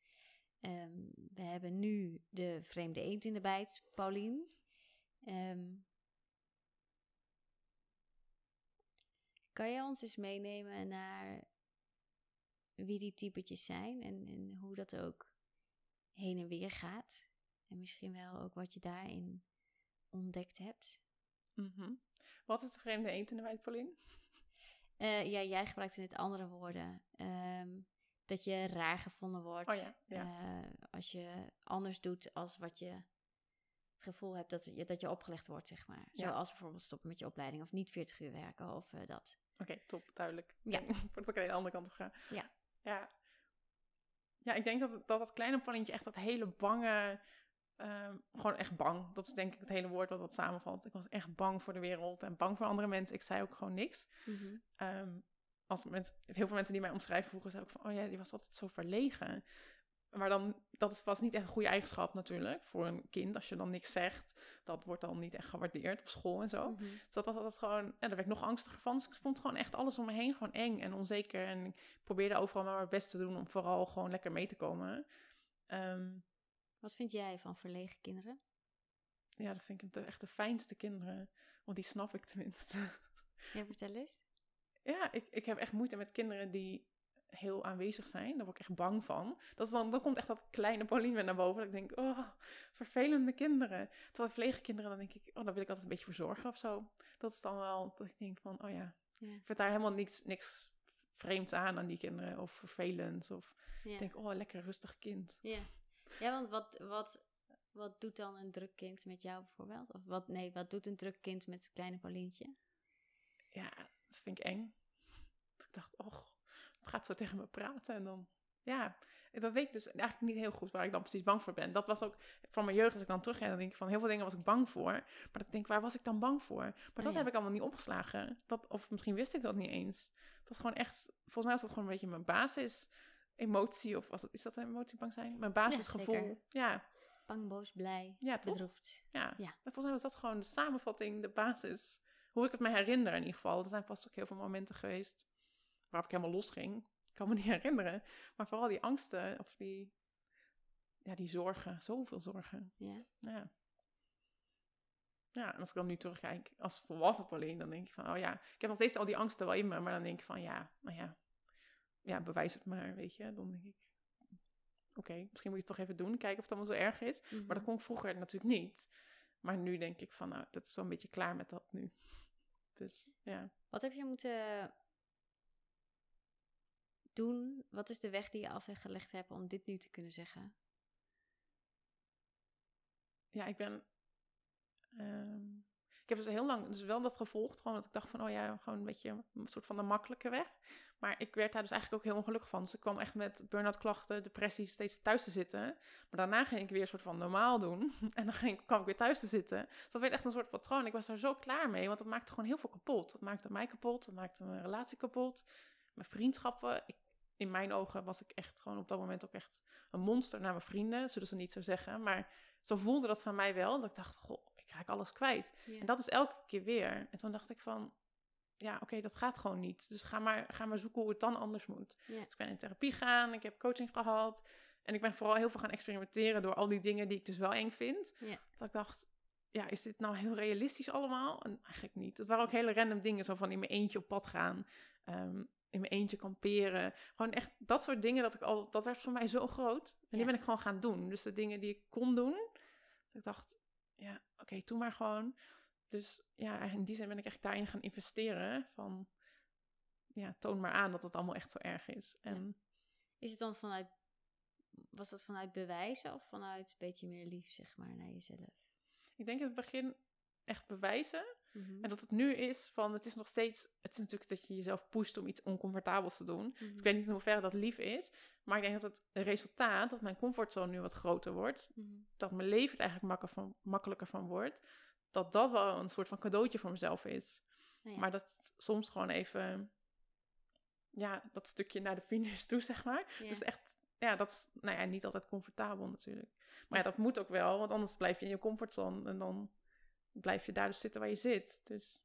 Ehm, we hebben nu de vreemde eend in de bijt, Paulien. Ehm, kan je ons eens meenemen naar wie die typetjes zijn en, en hoe dat ook heen en weer gaat? En misschien wel ook wat je daarin ontdekt hebt. Mhm. Wat is de vreemde eend in de wijd, Pauline? Eh, ja, jij gebruikte net andere woorden. Ehm, dat je raar gevonden wordt. Oh ja, ja. eh, als je anders doet als wat je het gevoel hebt dat je, dat je opgelegd wordt, zeg maar. Ja. Zoals bijvoorbeeld stoppen met je opleiding of niet 40 uur werken of eh, dat. Oké, top, duidelijk. Ja. Voordat ik aan de andere kant op ga. Ja. Ja, ja ik denk dat dat, dat kleine pannetje echt dat hele bange... ehm, gewoon echt bang. Dat is denk ik het hele woord wat dat samenvalt. Ik was echt bang voor de wereld en bang voor andere mensen. Ik zei ook gewoon niks. Ehm, als mensen, heel veel mensen die mij omschrijven vroeger, zei ook van... Oh ja, die was altijd zo verlegen. Maar dan, dat was niet echt een goede eigenschap natuurlijk voor een kind. Als je dan niks zegt, dat wordt dan niet echt gewaardeerd op school en zo. Mhm. Dus dat was altijd gewoon, en daar werd ik nog angstiger van. Dus ik vond gewoon echt alles om me heen gewoon eng en onzeker. En ik probeerde overal maar mijn best te doen om vooral gewoon lekker mee te komen. Ehm, Wat vind jij van verlegen kinderen? ja, dat vind ik de, echt de fijnste kinderen. Want die snap ik tenminste. Ja, vertel eens. ja, ik, ik heb echt moeite met kinderen die heel aanwezig zijn. Daar word ik echt bang van. Dat is dan, dan komt echt dat kleine Pauline weer naar boven. Dat ik denk, oh, vervelende kinderen. Terwijl verlegen kinderen, dan denk ik, oh, daar wil ik altijd een beetje voor zorgen of zo. Dat is dan wel, dat ik denk van, oh ja, Ja. ik vind daar helemaal niks, niks vreemds aan aan die kinderen. Of vervelends. Of Ja. ik denk, oh, lekker rustig kind. Ja, ja want wat, wat, wat doet dan een druk kind met jou bijvoorbeeld? Of wat, nee, wat doet een druk kind met het kleine Paulientje? Ja, dat vind ik eng. Ik dacht, oh, gaat zo tegen me praten en dan... Ja, dat weet ik dus eigenlijk niet heel goed waar ik dan precies bang voor ben. Dat was ook van mijn jeugd, als ik dan terug ga, dan denk ik van heel veel dingen was ik bang voor. Maar dat ik denk, waar was ik dan bang voor? Maar dat Oh ja. heb ik allemaal niet opgeslagen. Dat, of misschien wist ik dat niet eens. Dat was gewoon echt, volgens mij was dat gewoon een beetje mijn basis emotie. Of was dat, is dat een emotie bang zijn? Mijn basisgevoel. Ja, Bang, boos, blij, ja, bedroefd. Ja. Ja. Volgens mij was dat gewoon de samenvatting, de basis. Hoe ik het me herinner in ieder geval. Er zijn vast ook heel veel momenten geweest waarop ik helemaal los ging. Ik kan me niet herinneren. Maar vooral die angsten of die, ja, die zorgen. Zoveel zorgen. Ja. Ja. Ja, en als ik dan nu terugkijk als volwassen Pauline, dan denk ik van, oh ja, ik heb nog steeds al die angsten wel in me. Maar dan denk ik van, ja, nou ja, ja, bewijs het maar, weet je. Dan denk ik, oké, misschien moet je het toch even doen. Kijken of het allemaal zo erg is. Mhm. Maar dat kon ik vroeger natuurlijk niet. Maar nu denk ik van, nou, dat is wel een beetje klaar met dat nu. Dus ja. Wat heb je moeten doen? Wat is de weg die je afgelegd hebt om dit nu te kunnen zeggen? Ja, ik ben... ehm, ik heb dus heel lang dus wel dat gevolgd. Gewoon dat ik dacht van, oh ja, gewoon een beetje een soort van de makkelijke weg. Maar ik werd daar dus eigenlijk ook heel ongelukkig van. Dus ik kwam echt met burn-out klachten, depressie, steeds thuis te zitten. Maar daarna ging ik weer een soort van normaal doen. En dan ging, kwam ik weer thuis te zitten. Dus dat werd echt een soort patroon. Ik was daar zo klaar mee, want dat maakte gewoon heel veel kapot. Dat maakte mij kapot, dat maakte mijn relatie kapot. Mijn vriendschappen. Ik, in mijn ogen was ik echt gewoon op dat moment ook echt een monster naar mijn vrienden. Zullen ze niet zo zeggen. Maar zo voelde dat van mij wel. Dat ik dacht, goh, ik raak alles kwijt. En dat is elke keer weer. En toen dacht ik van, ja, oké, dat gaat gewoon niet. Dus ga maar, ga maar zoeken hoe het dan anders moet. Ja. Dus ik ben in therapie gaan, ik heb coaching gehad. En ik ben vooral heel veel gaan experimenteren door al die dingen die ik dus wel eng vind. Ja. Dat ik dacht, ja, is dit nou heel realistisch allemaal? En eigenlijk niet. Het waren ook hele random dingen, zo van in mijn eentje op pad gaan. ehm, in mijn eentje kamperen. Gewoon echt dat soort dingen, dat ik al, dat werd voor mij zo groot. En Ja. die ben ik gewoon gaan doen. Dus de dingen die ik kon doen, dat ik dacht, ja, oké, doe maar gewoon. Dus ja, in die zin ben ik echt daarin gaan investeren. Van, ja, toon maar aan dat het allemaal echt zo erg is. En Is het dan vanuit, was dat vanuit bewijzen of vanuit een beetje meer lief, zeg maar, naar jezelf? ik denk in het begin echt bewijzen. Mhm. En dat het nu is van, het is nog steeds, het is natuurlijk dat je jezelf pusht om iets oncomfortabels te doen. Mhm. Ik weet niet in hoeverre dat lief is, maar ik denk dat het resultaat, dat mijn comfortzone nu wat groter wordt, Mhm. dat mijn leven er eigenlijk van, makkelijker van wordt, dat dat wel een soort van cadeautje voor mezelf is. Nou ja. Maar dat soms gewoon even, ja, dat stukje naar de finish toe, zeg maar. Ja. Dus echt, ja, dat is, nou ja, niet altijd comfortabel natuurlijk. Maar ja, dat moet ook wel, want anders blijf je in je comfortzone en dan blijf je daar dus zitten waar je zit. Dus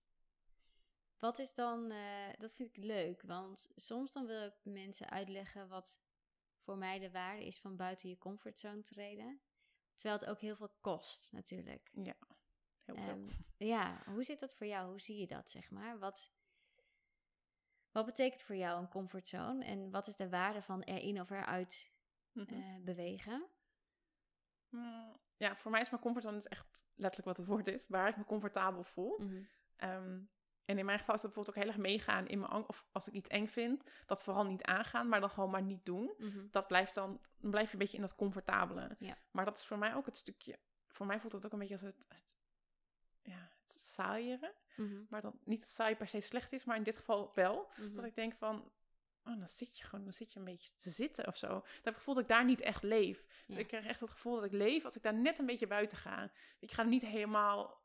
Wat is dan, eh, dat vind ik leuk, want soms dan wil ik mensen uitleggen wat voor mij de waarde is van buiten je comfortzone treden. Terwijl het ook heel veel kost, natuurlijk. Heel veel. Ja, hoe zit dat voor jou? Hoe zie je dat, zeg maar? Wat, wat betekent voor jou een comfortzone en wat is de waarde van erin of eruit Mhm. eh, bewegen? Mm, Ja, voor mij is mijn comfortzone dus echt letterlijk wat het woord is, waar ik me comfortabel voel. Mhm. Ehm, en in mijn geval is dat bijvoorbeeld ook heel erg meegaan in mijn angst, of als ik iets eng vind, dat vooral niet aangaan, maar dan gewoon maar niet doen. Mhm. Dat blijft dan, dan blijf je een beetje in dat comfortabele. Ja. Maar dat is voor mij ook het stukje, voor mij voelt dat ook een beetje als het, het ja, het saaieren. Mhm. Maar dan niet dat saai per se slecht is, maar in dit geval wel. Mhm. Dat ik denk van, oh, dan zit je gewoon, dan zit je een beetje te zitten of zo. Dan heb ik het gevoel dat ik daar niet echt leef. Dus Ja. ik krijg echt het gevoel dat ik leef als ik daar net een beetje buiten ga. Ik ga niet helemaal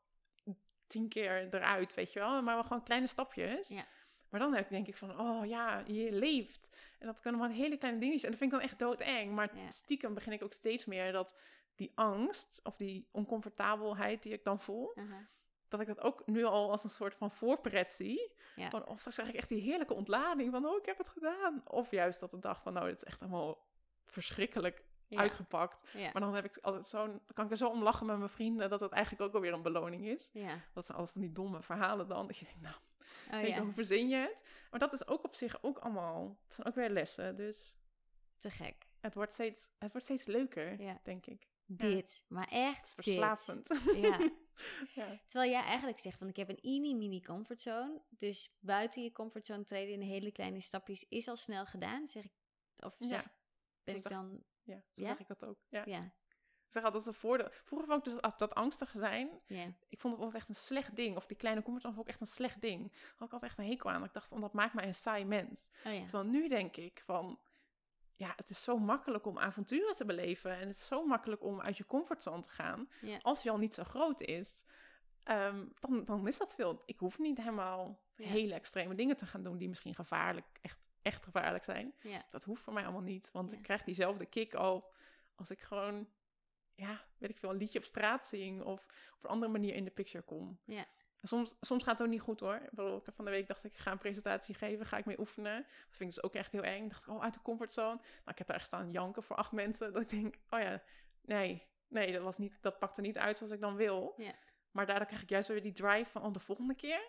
tien keer eruit, weet je wel. Maar wel gewoon kleine stapjes. Ja. Maar dan heb ik denk ik van, oh ja, je leeft. En dat kunnen maar hele kleine dingetjes. En dat vind ik dan echt doodeng. Maar Ja. stiekem begin ik ook steeds meer dat die angst of die oncomfortabelheid die ik dan voel, Aha. Dat ik dat ook nu al als een soort van voorpret zie. Ja. Van, oh, straks krijg ik echt die heerlijke ontlading van, oh, ik heb het gedaan. Of juist dat de dag van, nou, dit is echt allemaal verschrikkelijk Ja. uitgepakt. Ja. Maar dan heb ik altijd zo'n, kan ik er zo om lachen met mijn vrienden, dat het eigenlijk ook alweer een beloning is. Dat zijn altijd van die domme verhalen dan. Dat je denkt, nou, Oh weet je, ja, hoe verzin je het? Maar dat is ook op zich ook allemaal, het zijn ook weer lessen. Dus te gek. het wordt steeds, het wordt steeds leuker, denk ik. Dit, maar echt Het is dit. verslavend. Ja. ja. Terwijl jij eigenlijk zegt van ik heb een mini-mini comfortzone. Dus buiten je comfortzone treden in hele kleine stapjes is al snel gedaan. Zeg ik, of Ja, zeg, ben dat ik dan... ja, zo Ja? zeg ik dat ook. Ja. Ja, Ik zeg altijd, dat is een voordeel. Vroeger vond ik dus dat, dat angstig zijn, ja, ik vond het altijd echt een slecht ding. Of die kleine comfortzone vond ik echt een slecht ding. Daar had ik altijd echt een hekel aan. Ik dacht van, dat maakt mij een saai mens. oh ja. Terwijl nu denk ik van, ja, het is zo makkelijk om avonturen te beleven. En het is zo makkelijk om uit je comfortzone te gaan. Ja. Als die al niet zo groot is, ehm, dan, dan is dat veel. Ik hoef niet helemaal Ja. hele extreme dingen te gaan doen die misschien gevaarlijk, echt, echt gevaarlijk zijn. Ja. Dat hoeft voor mij allemaal niet. Want ik krijg diezelfde kick al als ik gewoon, ja, weet ik veel, een liedje op straat zing of op een andere manier in de picture kom. Ja. Soms, soms gaat het ook niet goed hoor. Ik ik van de week dacht ik, ik ga een presentatie geven, ga ik mee oefenen. Dat vind ik dus ook echt heel eng. Ik dacht, oh, uit de comfortzone. Nou, ik heb daar echt staan janken voor acht mensen. Dat ik denk, oh ja, nee, nee, dat, was niet, dat pakte niet uit zoals ik dan wil. Ja. Maar daardoor krijg ik juist weer die drive van oh, de volgende keer.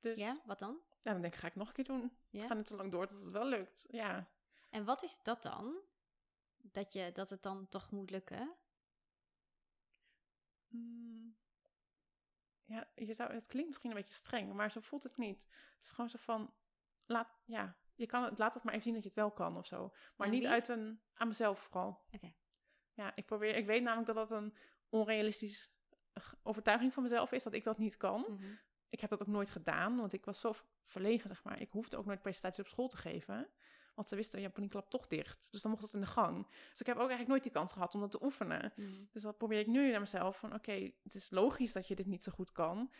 Dus ja, ja, wat dan? dan denk ik, ga ik nog een keer doen. Ja. Ga net zo lang door tot het wel lukt. Ja. En wat is dat dan? Dat, je, dat het dan toch moet lukken? Mm. Ja, je zou, het klinkt misschien een beetje streng, maar zo voelt het niet. Het is gewoon zo van, laat, ja, je kan het, laat het maar even zien dat je het wel kan of zo. Maar niet uit een, aan mezelf vooral. Oké. Ja, ik probeer, ik weet namelijk dat dat een onrealistisch eh, overtuiging van mezelf is, dat ik dat niet kan. Mhm. Ik heb dat ook nooit gedaan, want ik was zo verlegen, zeg maar. Ik hoefde ook nooit presentaties op school te geven. Want ze wisten, ja, Klap toch dicht. Dus dan mocht het in de gang. Dus ik heb ook eigenlijk nooit die kans gehad om dat te oefenen. Mhm. Dus dat probeer ik nu naar mezelf. Van oké, het is logisch dat je dit niet zo goed kan.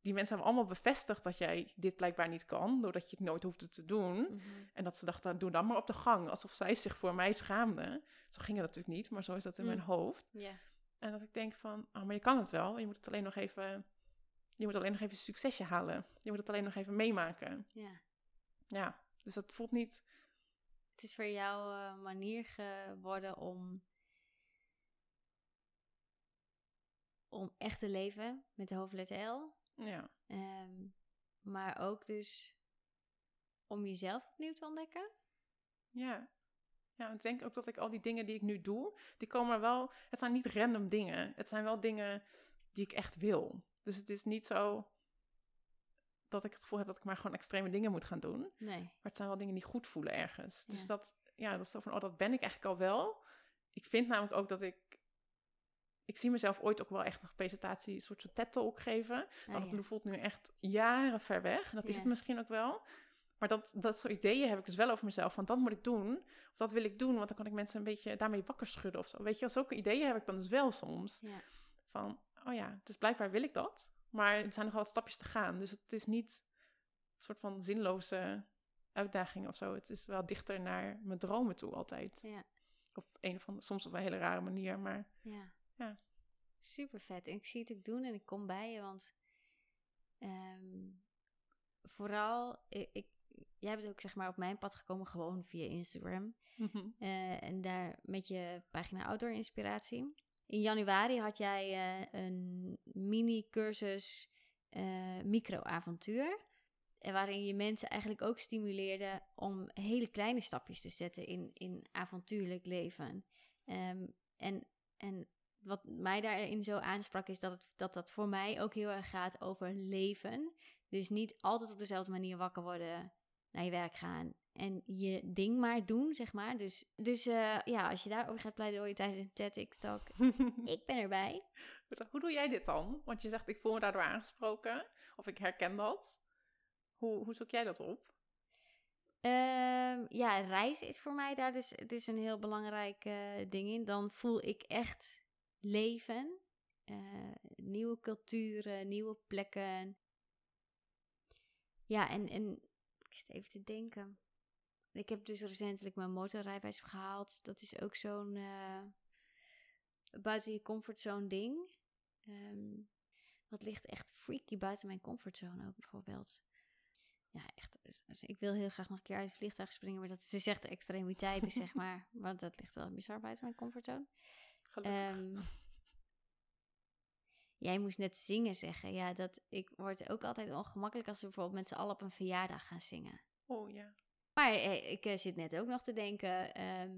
Die mensen hebben allemaal bevestigd dat jij dit blijkbaar niet kan. Doordat je het nooit hoefde te doen. Mhm. En dat ze dachten, doe dan maar op de gang. Alsof zij zich voor mij schaamden. Zo ging het natuurlijk niet, maar zo is dat in Mm. mijn hoofd. En dat ik denk van, oh, maar je kan het wel. Je moet het alleen nog even je moet alleen nog even succesje halen. Je moet het alleen nog even meemaken. Ja. Ja, dus dat voelt niet... Het is voor jou een manier geworden om, om echt te leven met de hoofdletter L. Ja, Ehm, maar ook dus om jezelf opnieuw te ontdekken. ja. Ja, ik denk ook dat ik al die dingen die ik nu doe, die komen wel... Het zijn niet random dingen. Het zijn wel dingen die ik echt wil. Dus het is niet zo dat ik het gevoel heb dat ik maar gewoon extreme dingen moet gaan doen. Nee. Maar het zijn wel dingen die goed voelen ergens. Dus Ja. dat, ja, dat is zo van, oh, dat ben ik eigenlijk al wel. Ik vind namelijk ook dat ik... Ik zie mezelf ooit ook wel echt een presentatie, een soort van TED-talk geven. Ah, ja. het voelt nu echt jaren ver weg. En dat is het misschien ook wel. Maar dat, dat soort ideeën heb ik dus wel over mezelf. Want dat moet ik doen. Of dat wil ik doen. Want dan kan ik mensen een beetje daarmee wakker schudden of zo. Weet je, zulke ideeën heb ik dan dus wel soms. Van, oh ja, dus blijkbaar wil ik dat. Maar er zijn nog wel stapjes te gaan. Dus het is niet een soort van zinloze uitdaging of zo. Het is wel dichter naar mijn dromen toe altijd. Ja. Op een of andere, soms op een hele rare manier. Maar Ja. Ja. Super vet. En ik zie het ook doen en ik kom bij je, want ehm, vooral, ik, ik, jij bent ook zeg maar op mijn pad gekomen gewoon via Instagram. Eh, en daar met je pagina Outdoor Inspiratie. In januari had jij eh, een mini-cursus eh microavontuur. Waarin je mensen eigenlijk ook stimuleerde om hele kleine stapjes te zetten in, in avontuurlijk leven. Ehm, en, en wat mij daarin zo aansprak is dat, het, dat dat voor mij ook heel erg gaat over leven. Dus niet altijd op dezelfde manier wakker worden, naar je werk gaan en je ding maar doen, zeg maar. Dus, dus eh, ja, als je daarover gaat pleidooien tijdens een TEDx-talk, ik ben erbij. Hoe doe jij dit dan? Want je zegt, ik voel me daardoor aangesproken. Of ik herken dat. Hoe, hoe zoek jij dat op? Ehm, ja, reizen is voor mij daar dus, dus een heel belangrijk eh, ding in. Dan voel ik echt leven. Eh, nieuwe culturen, nieuwe plekken. Ja, en, en zit even te denken. Ik heb dus recentelijk mijn motorrijbewijs gehaald. Dat is ook zo'n eh, buiten je comfortzone ding. Ehm, wat ligt echt freaky buiten mijn comfortzone ook bijvoorbeeld. Ja, echt. dus- dus ik wil heel graag nog een keer uit het vliegtuig springen, maar dat is dus echt de extremiteit, zeg maar. Want dat ligt wel bizar buiten mijn comfortzone. Gelukkig. Ehm, jij moest net zingen zeggen. Ja, dat, ik word ook altijd ongemakkelijk als we bijvoorbeeld met z'n allen op een verjaardag gaan zingen. oh ja. Maar eh, ik eh, zit net ook nog te denken, ehm,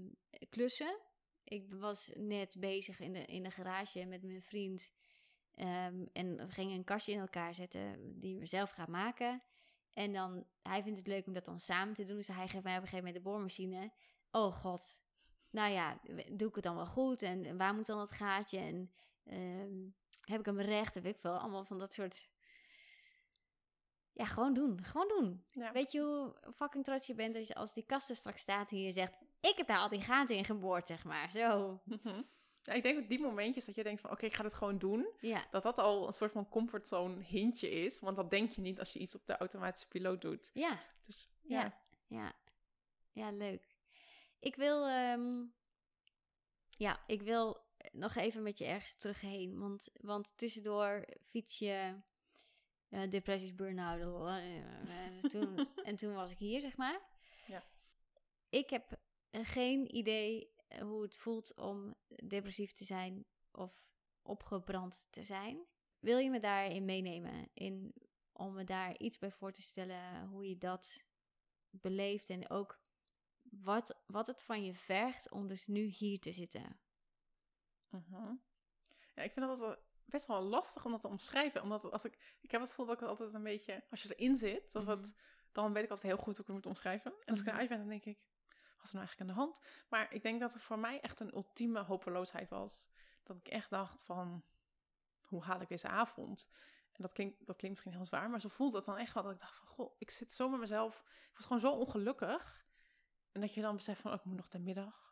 klussen. Ik was net bezig in de, in de garage met mijn vriend. ehm, en we gingen een kastje in elkaar zetten die we zelf gaan maken. En dan, hij vindt het leuk om dat dan samen te doen. Dus hij geeft mij op een gegeven moment de boormachine. Oh god, nou ja, doe ik het dan wel goed? En, en waar moet dan dat gaatje? En ehm, heb ik hem recht? Heb ik veel. Allemaal van dat soort... Ja, gewoon doen. Gewoon doen. ja Weet je hoe fucking trots je bent als, je, als die kast er straks staat en je zegt... Ik heb daar al die gaten in geboord, zeg maar. Zo. Mhm. Ja, ik denk dat die momentjes dat je denkt van, oké, ik ga het gewoon doen. Ja, Dat dat al een soort van comfortzone hintje is. Want dat denk je niet als je iets op de automatische piloot doet. ja, Dus ja. ja, ja. Ja, leuk. Ik wil... ehm, ja, ik wil nog even met je ergens terugheen. Want, want tussendoor fiets je... eh, depressies, burn-out. eh, toen, en toen was ik hier, zeg maar. Ja. Ik heb geen idee hoe het voelt om depressief te zijn of opgebrand te zijn. Wil je me daarin meenemen? In, om me daar iets bij voor te stellen hoe je dat beleeft en ook wat, wat het van je vergt om dus nu hier te zitten. Mhm. Ja, ik vind dat altijd best wel lastig om dat te omschrijven. Omdat als ik, ik heb het gevoel dat ik het altijd een beetje, als je erin zit, dat Mhm. het, dan weet ik altijd heel goed hoe ik het moet omschrijven. En als ik Mhm. eruit ben, dan denk ik, wat is er nou eigenlijk aan de hand? Maar ik denk dat het voor mij echt een ultieme hopeloosheid was. Dat ik echt dacht van, hoe haal ik deze avond? En dat klinkt, dat klinkt misschien heel zwaar, maar zo voelde het dan echt wel dat ik dacht van, goh, ik zit zo met mezelf. Ik was gewoon zo ongelukkig. En dat je dan beseft van, oh, ik moet nog de middag.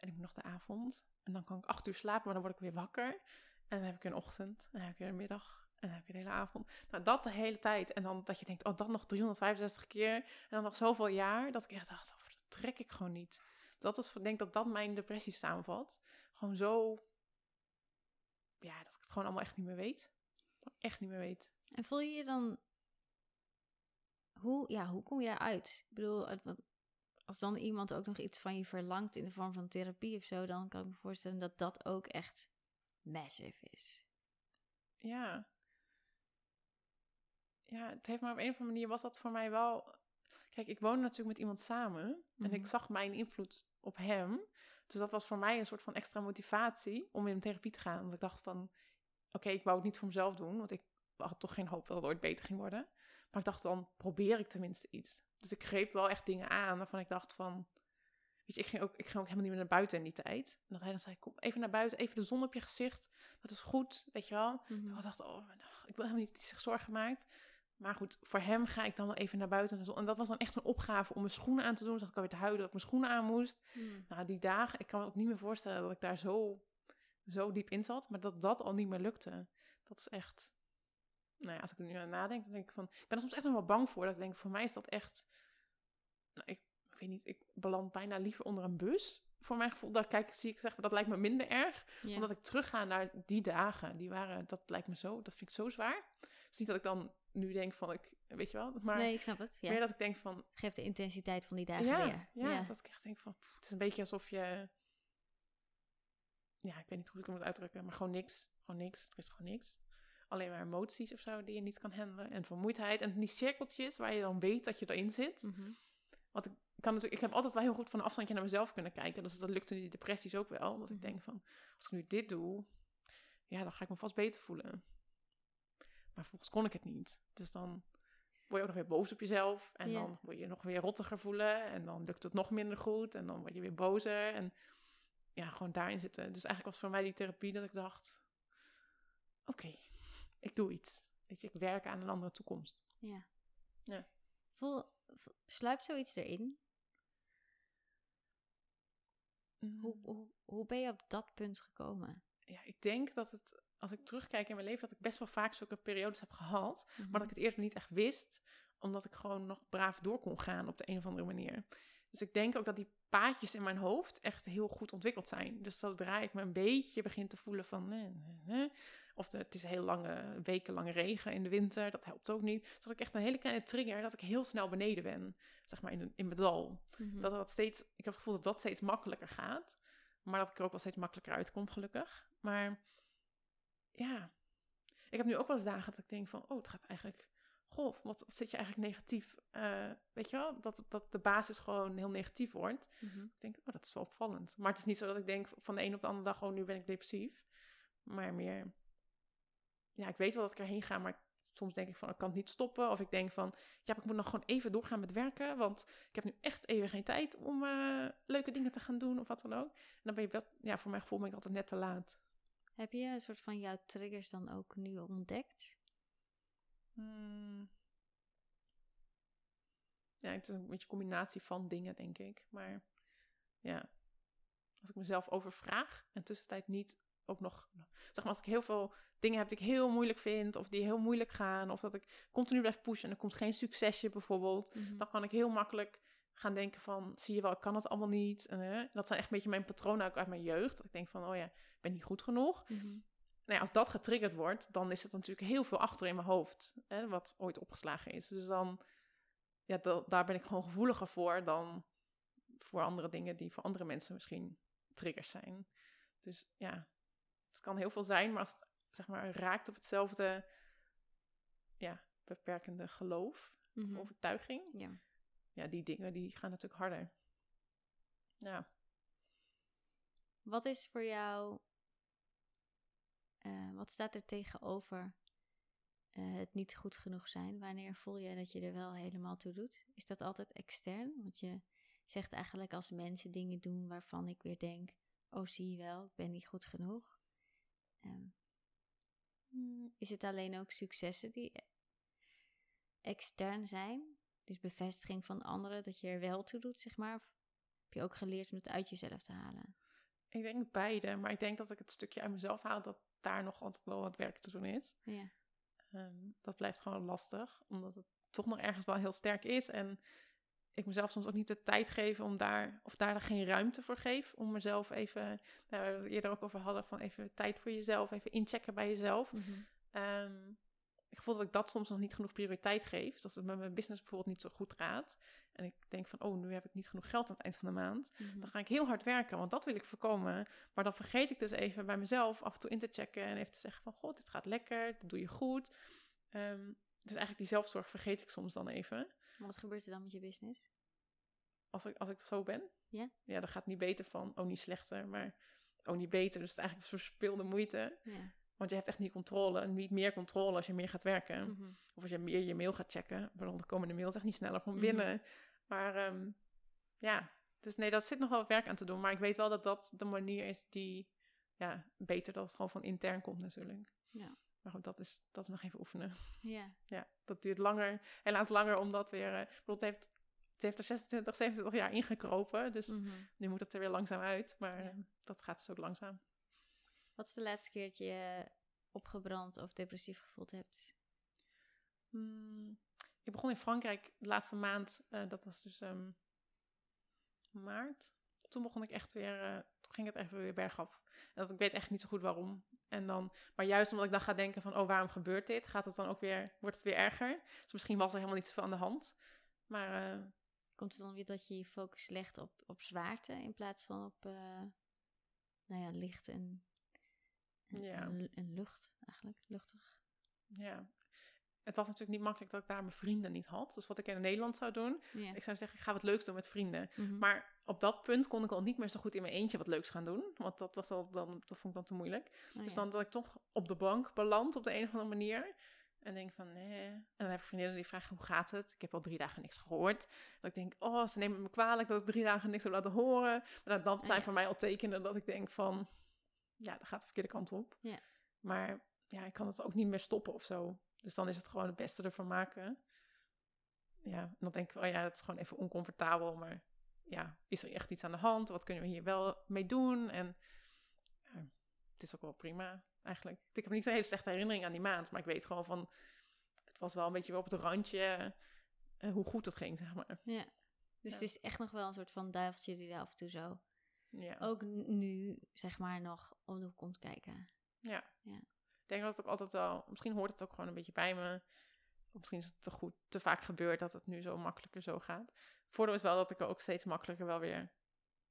En ik moet nog de avond. En dan kan ik acht uur slapen, maar dan word ik weer wakker. En dan heb ik een ochtend. En dan heb ik weer een middag. En dan heb je de hele avond. Nou, dat de hele tijd. En dan dat je denkt, oh, dat nog 365 keer. En dan nog zoveel jaar. Dat ik echt dacht, oh, dat trek ik gewoon niet. Dat is, ik denk dat dat mijn depressie samenvat. Gewoon zo... Ja, dat ik het gewoon allemaal echt niet meer weet. Echt niet meer weet. En voel je je dan... Hoe, ja, hoe kom je daaruit? Ik bedoel, als dan iemand ook nog iets van je verlangt in de vorm van therapie of zo, dan kan ik me voorstellen dat dat ook echt massive is. Ja. Ja, het heeft maar op een of andere manier was dat voor mij wel. Kijk, ik woonde natuurlijk met iemand samen en Mhm. ik zag mijn invloed op hem. Dus dat was voor mij een soort van extra motivatie om in therapie te gaan. Want ik dacht van, oké, ik wou het niet voor mezelf doen, want ik had toch geen hoop dat het ooit beter ging worden. Maar ik dacht, dan probeer ik tenminste iets. Dus ik greep wel echt dingen aan waarvan ik dacht van, weet je, ik ging ook, ik ging ook helemaal niet meer naar buiten in die tijd. En dat hij dan zei, kom even naar buiten, even de zon op je gezicht, dat is goed, weet je wel. Mhm. Ik dacht, oh, ik wil helemaal niet dat hij zich zorgen maakt. Maar goed, voor hem ga ik dan wel even naar buiten. En dat was dan echt een opgave om mijn schoenen aan te doen. Dus dat ik alweer te huilen dat ik mijn schoenen aan moest. Mm. Nou, die dagen, ik kan me ook niet meer voorstellen dat ik daar zo, zo diep in zat. Maar dat dat al niet meer lukte. Dat is echt... Nou ja, als ik er nu aan nadenk, dan denk ik van... Ik ben er soms echt nog wel bang voor. Dat ik denk, voor mij is dat echt... Nou, ik, ik weet niet, ik beland bijna liever onder een bus. Voor mijn gevoel, dat kijk, zie ik zeg maar, dat lijkt me minder erg Ja. omdat ik terugga naar die dagen. Die waren, dat lijkt me zo, dat vind ik zo zwaar. Het is niet dat ik dan nu denk van, ik, weet je wel, maar nee, ik snap het. Ja. meer dat ik denk van, Geef de intensiteit van die dagen ja, weer. ja, dat ik echt denk van, pff, het is een beetje alsof je, ja, ik weet niet hoe ik het moet uitdrukken, maar gewoon niks, gewoon niks, er is gewoon niks. Alleen maar emoties of zo die je niet kan handelen en vermoeidheid en die cirkeltjes waar je dan weet dat je erin zit. Mhm. Want ik kan dus, ik heb altijd wel heel goed van een afstandje naar mezelf kunnen kijken. Dus dat lukte in die depressies ook wel. Dat ik Mhm. denk van, als ik nu dit doe, ja, dan ga ik me vast beter voelen. Maar vervolgens kon ik het niet. Dus dan word je ook nog weer boos op jezelf. En dan word je nog weer rottiger voelen. En dan lukt het nog minder goed. En dan word je weer bozer. En ja, gewoon daarin zitten. Dus eigenlijk was voor mij die therapie dat ik dacht... Oké, ik doe iets. Weet je, ik werk aan een andere toekomst. Ja. Ja. Voel, vo- sluipt zoiets erin? Hoe, Mm. hoe, hoe ben je op dat punt gekomen? ja, ik denk dat het, als ik terugkijk in mijn leven, dat ik best wel vaak zulke periodes heb gehad. Mhm. Maar dat ik het eerder niet echt wist, omdat ik gewoon nog braaf door kon gaan op de een of andere manier. Dus ik denk ook dat die paadjes in mijn hoofd echt heel goed ontwikkeld zijn. Dus zodra ik me een beetje begin te voelen van, nee, nee, nee, of de, het is heel lange, wekenlange regen in de winter, dat helpt ook niet. Dus dat ik echt een hele kleine trigger, dat ik heel snel beneden ben, zeg maar in, in mijn dal. Mhm. Dat dat steeds, ik heb het gevoel dat dat steeds makkelijker gaat. Maar dat ik er ook wel steeds makkelijker uitkom, gelukkig. Maar ja, ik heb nu ook wel eens dagen dat ik denk van, oh, het gaat eigenlijk, goh, wat, wat zit je eigenlijk negatief? Eh, weet je wel, dat, dat de basis gewoon heel negatief wordt. Mhm. Ik denk, oh, dat is wel opvallend. Maar het is niet zo dat ik denk van de een op de andere dag, oh, nu ben ik depressief. Maar meer, ja, ik weet wel dat ik erheen ga, maar soms denk ik van, ik kan het niet stoppen. Of ik denk van, ja, ik moet nog gewoon even doorgaan met werken, want ik heb nu echt even geen tijd om eh, leuke dingen te gaan doen of wat dan ook. En dan ben je wel, ja, voor mijn gevoel ben ik altijd net te laat. Heb je een soort van jouw triggers dan ook nu ontdekt? Hmm. Ja, het is een beetje een combinatie van dingen, denk ik. Maar ja, als ik mezelf overvraag en tussentijd niet ook nog... Zeg maar, als ik heel veel dingen heb die ik heel moeilijk vind... of die heel moeilijk gaan... of dat ik continu blijf pushen en er komt geen succesje bijvoorbeeld... Mhm. dan kan ik heel makkelijk gaan denken van... zie je wel, ik kan het allemaal niet. En, hè, dat zijn echt een beetje mijn patronen ook uit mijn jeugd. Dat ik denk van, oh ja, ik ben niet goed genoeg Mhm. nou ja, als dat getriggerd wordt, dan is het natuurlijk heel veel achter in mijn hoofd, hè, wat ooit opgeslagen is. Dus dan, ja, da- daar ben ik gewoon gevoeliger voor dan voor andere dingen die voor andere mensen misschien triggers zijn. Dus ja, het kan heel veel zijn, maar als het zeg maar raakt op hetzelfde, ja, beperkende geloof Mhm. of overtuiging, Ja. ja, die dingen die gaan natuurlijk harder. Ja. Wat is voor jou, eh, wat staat er tegenover eh, het niet goed genoeg zijn? Wanneer voel je dat je er wel helemaal toe doet? Is dat altijd extern? Want je zegt eigenlijk als mensen dingen doen waarvan ik weer denk, oh zie je wel, ik ben niet goed genoeg. Ehm, hmm, is het alleen ook successen die extern zijn? Dus bevestiging van anderen dat je er wel toe doet, zeg maar? Of heb je ook geleerd om het uit jezelf te halen? Ik denk beide, maar ik denk dat ik het stukje uit mezelf haal, dat daar nog altijd wel wat werk te doen is. Ja. Ehm, dat blijft gewoon lastig, omdat het toch nog ergens wel heel sterk is. En ik mezelf soms ook niet de tijd geef om daar, of daar geen ruimte voor geef, om mezelf even, nou, waar we het eerder ook over hadden, van even tijd voor jezelf, even inchecken bij jezelf. Mhm. Ehm, ik voel dat ik dat soms nog niet genoeg prioriteit geef. Als het met mijn business bijvoorbeeld niet zo goed gaat. En ik denk van, oh, nu heb ik niet genoeg geld aan het eind van de maand. Mhm. Dan ga ik heel hard werken, want dat wil ik voorkomen. Maar dan vergeet ik dus even bij mezelf af en toe in te checken. En even te zeggen van, god, dit gaat lekker, dit doe je goed. Ehm, dus eigenlijk die zelfzorg vergeet ik soms dan even. Wat gebeurt er dan met je business? Als ik, als ik zo ben. Ja? Ja, dan gaat het niet beter van, oh, niet slechter, maar oh, niet beter. Dus het is eigenlijk verspilde moeite. Ja. Want je hebt echt niet controle, niet meer controle als je meer gaat werken. Mhm. Of als je meer je mail gaat checken. Pardon, dan komen de mails echt niet sneller van Mhm. binnen. Maar ehm, ja, dus nee, dat zit nog wel werk aan te doen. Maar ik weet wel dat dat de manier is die, ja, beter dat het gewoon van intern komt natuurlijk. Ja. Maar goed, dat is, dat is nog even oefenen. Ja. Ja, dat duurt langer, helaas langer, omdat weer, eh, ik bedoel, het heeft, het heeft er 26, 27 jaar ingekropen. Dus Mhm. nu moet het er weer langzaam uit. Maar Ja. eh, dat gaat dus ook langzaam. Wat is de laatste keer dat je je opgebrand of depressief gevoeld hebt? Hmm, ik begon in Frankrijk de laatste maand, eh, dat was dus ehm, maart. Toen begon ik echt weer, eh, ging het even weer bergaf. En dat, ik weet echt niet zo goed waarom. En dan, maar juist omdat ik dan ga denken van, oh, waarom gebeurt dit? Gaat het dan ook weer, wordt het weer erger? Dus misschien was er helemaal niet zoveel aan de hand. Maar eh, Komt het dan weer dat je je focus legt op, op zwaarte in plaats van op eh, nou ja, licht en, en, Ja. en, lu- en lucht eigenlijk? Luchtig. ja, het was natuurlijk niet makkelijk dat ik daar mijn vrienden niet had. Dus wat ik in Nederland zou doen, ik zou zeggen, ik ga wat leuks doen met vrienden. Mhm. Maar op dat punt kon ik al niet meer zo goed in mijn eentje wat leuks gaan doen. Want dat, was al dan, dat vond ik dan te moeilijk. Oh, Dus dan dat ik toch op de bank beland op de een of andere manier. En denk van, nee. En dan heb ik vriendinnen die vragen, hoe gaat het? Ik heb al drie dagen niks gehoord. Dat ik denk, oh, ze nemen me kwalijk dat ik drie dagen niks heb laten horen. Maar dat, dat zijn voor mij al tekenen dat ik denk van, ja, dat gaat de verkeerde kant op. Ja. Maar ja, ik kan het ook niet meer stoppen of zo. Dus dan is het gewoon het beste ervan maken. Ja, en dan denk ik, oh ja, het is gewoon even oncomfortabel. Maar ja, is er echt iets aan de hand? Wat kunnen we hier wel mee doen? En ja, het is ook wel prima eigenlijk. Ik heb niet een hele slechte herinnering aan die maand. Maar ik weet gewoon van, het was wel een beetje op het randje eh, hoe goed het ging, zeg maar. Ja. Dus Ja. het is echt nog wel een soort van duiveltje die er af en toe zo Ja. ook nu, zeg maar, nog om de hoek komt kijken. Ik denk dat het ook altijd wel, misschien hoort het ook gewoon een beetje bij me. Misschien is het te goed, te vaak gebeurd dat het nu zo makkelijker zo gaat. Voordeel is wel dat ik er ook steeds makkelijker wel weer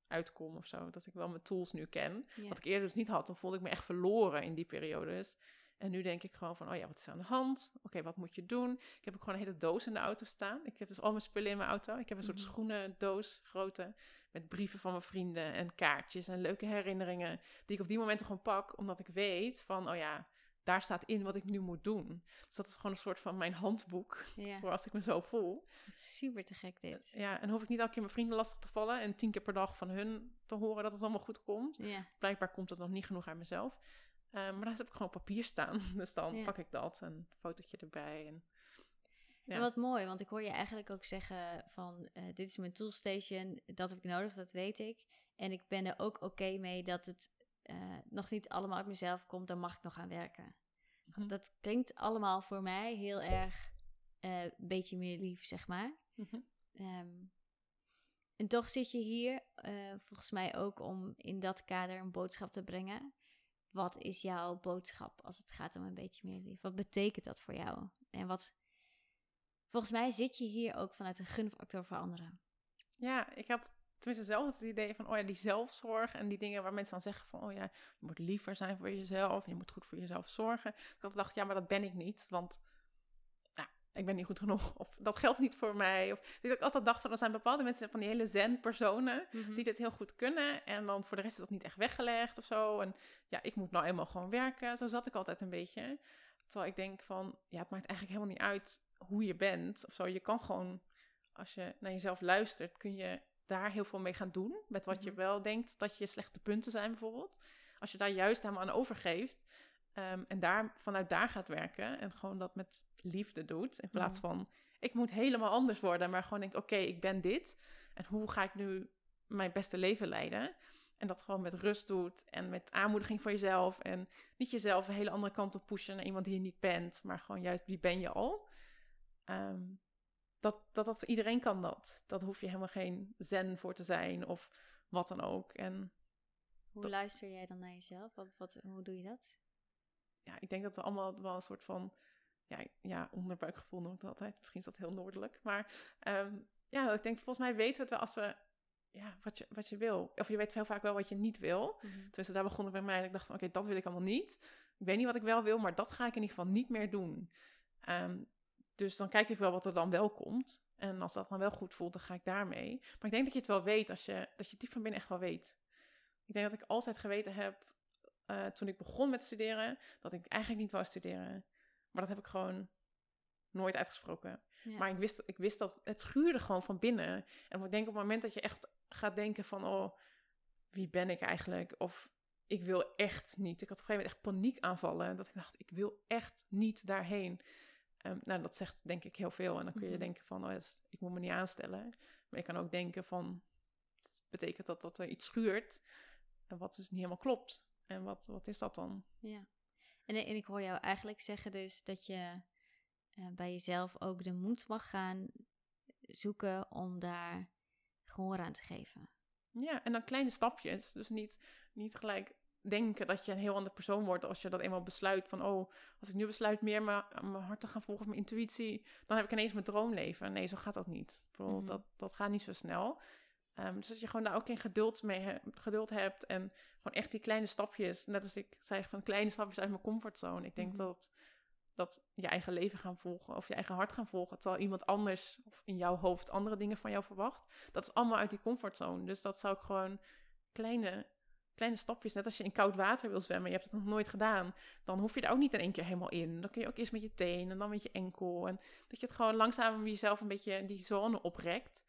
uitkom of zo. Dat ik wel mijn tools nu ken. Wat ik eerder dus niet had. Dan voelde ik me echt verloren in die periodes. En nu denk ik gewoon van, oh ja, wat is er aan de hand? Oké, wat moet je doen? Ik heb ook gewoon een hele doos in de auto staan. Ik heb dus al mijn spullen in mijn auto. Ik heb een soort Mhm. schoenen doos, grote, met brieven van mijn vrienden en kaartjes en leuke herinneringen. Die ik op die momenten gewoon pak, omdat ik weet van, oh ja, daar staat in wat ik nu moet doen. Dus dat is gewoon een soort van mijn handboek Ja, voor als ik me zo voel. super te gek dit. Ja, en hoef ik niet elke keer mijn vrienden lastig te vallen en tien keer per dag van hun te horen dat het allemaal goed komt Ja, blijkbaar komt het nog niet genoeg uit mezelf. Eh, maar daar heb ik gewoon op papier staan. Dus dan Ja. pak ik dat en een fotootje erbij. En, Ja. En wat mooi, want ik hoor je eigenlijk ook zeggen van eh, dit is mijn toolstation, dat heb ik nodig, dat weet ik. En ik ben er ook oké mee dat het eh, nog niet allemaal uit mezelf komt, dan mag ik nog aan werken. Mhm. Dat klinkt allemaal voor mij heel erg eh, een beetje meer lief, zeg maar. Mhm. Ehm, en toch zit je hier, eh, volgens mij ook om in dat kader een boodschap te brengen. Wat is jouw boodschap als het gaat om een beetje meer lief? Wat betekent dat voor jou? En wat, volgens mij zit je hier ook vanuit een gunfactor voor anderen. Ja, ik had tenminste zelf het idee van, oh ja, die zelfzorg en die dingen waar mensen dan zeggen van, oh ja, je moet liever zijn voor jezelf, je moet goed voor jezelf zorgen. Ik had gedacht, ja, maar dat ben ik niet, want ik ben niet goed genoeg. Of dat geldt niet voor mij. Of dat ik altijd dacht van, er zijn bepaalde mensen van die hele zen-personen die dit heel goed kunnen. En dan voor de rest is dat niet echt weggelegd of zo. En ja, ik moet nou eenmaal gewoon werken. Zo zat ik altijd een beetje. Terwijl ik denk van, ja, het maakt eigenlijk helemaal niet uit hoe je bent of zo. Je kan gewoon, als je naar jezelf luistert, kun je daar heel veel mee gaan doen. Met wat je Mhm. wel denkt dat je slechte punten zijn bijvoorbeeld. Als je daar juist helemaal aan overgeeft. ehm, en daar, vanuit daar gaat werken. En gewoon dat met liefde doet. In plaats Mhm. van, ik moet helemaal anders worden. Maar gewoon denk, oké, ik ben dit. En hoe ga ik nu mijn beste leven leiden? En dat gewoon met rust doet en met aanmoediging voor jezelf. En niet jezelf een hele andere kant op pushen naar iemand die je niet bent. Maar gewoon juist, wie ben je al? Ehm, dat, dat, dat iedereen kan dat. Dat hoef je helemaal geen zen voor te zijn of wat dan ook. En Hoe Dat- luister jij dan naar jezelf? Wat, wat, hoe doe je dat? ja, ik denk dat we allemaal wel een soort van ja, ja, onderbuikgevoel noem ik dat altijd. Misschien is dat heel noordelijk. Maar ehm, ja, ik denk, volgens mij weten we het wel als we, ja, wat je, wat je wil. Of je weet heel vaak wel wat je niet wil. Mhm. Tenminste, daar begon bij mij. Dat ik dacht van, oké, dat wil ik allemaal niet. Ik weet niet wat ik wel wil, maar dat ga ik in ieder geval niet meer doen. Ehm, dus dan kijk ik wel wat er dan wel komt. En als dat dan wel goed voelt, dan ga ik daarmee. Maar ik denk dat je het wel weet, als je, dat je het diep van binnen echt wel weet. Ik denk dat ik altijd geweten heb, eh, toen ik begon met studeren, dat ik eigenlijk niet wou studeren. Maar dat heb ik gewoon nooit uitgesproken. Ja. Maar ik wist, ik wist dat het schuurde gewoon van binnen. En ik denk op het moment dat je echt gaat denken van, oh, wie ben ik eigenlijk? Of ik wil echt niet. Ik had op een gegeven moment echt paniekaanvallen. Dat ik dacht, ik wil echt niet daarheen. Ehm, nou, dat zegt denk ik heel veel. En dan kun je Mhm. denken van, oh, is- ik moet me niet aanstellen. Maar je kan ook denken van, betekent dat dat er iets schuurt? En wat dus niet helemaal klopt? En wat, wat is dat dan? Ja. En, en ik hoor jou eigenlijk zeggen dus dat je eh, bij jezelf ook de moed mag gaan zoeken om daar gehoor aan te geven. Ja, en dan kleine stapjes. Dus niet, niet gelijk denken dat je een heel ander persoon wordt als je dat eenmaal besluit van, oh, als ik nu besluit meer mijn, mijn hart te gaan volgen, of mijn intuïtie, dan heb ik ineens mijn droomleven. Nee, zo gaat dat niet. Ik bedoel, Mhm. dat, dat gaat niet zo snel. Ehm, dus dat je gewoon daar ook in geduld mee he- geduld hebt en gewoon echt die kleine stapjes, net als ik zei van kleine stapjes uit mijn comfortzone. Ik denk Mhm. dat, dat je eigen leven gaan volgen of je eigen hart gaan volgen, terwijl iemand anders of in jouw hoofd andere dingen van jou verwacht, dat is allemaal uit die comfortzone. Dus dat zou ik gewoon kleine, kleine stapjes, net als je in koud water wil zwemmen, je hebt het nog nooit gedaan, dan hoef je er ook niet in één keer helemaal in. Dan kun je ook eerst met je teen en dan met je enkel. En dat je het gewoon langzaam jezelf een beetje in die zone oprekt.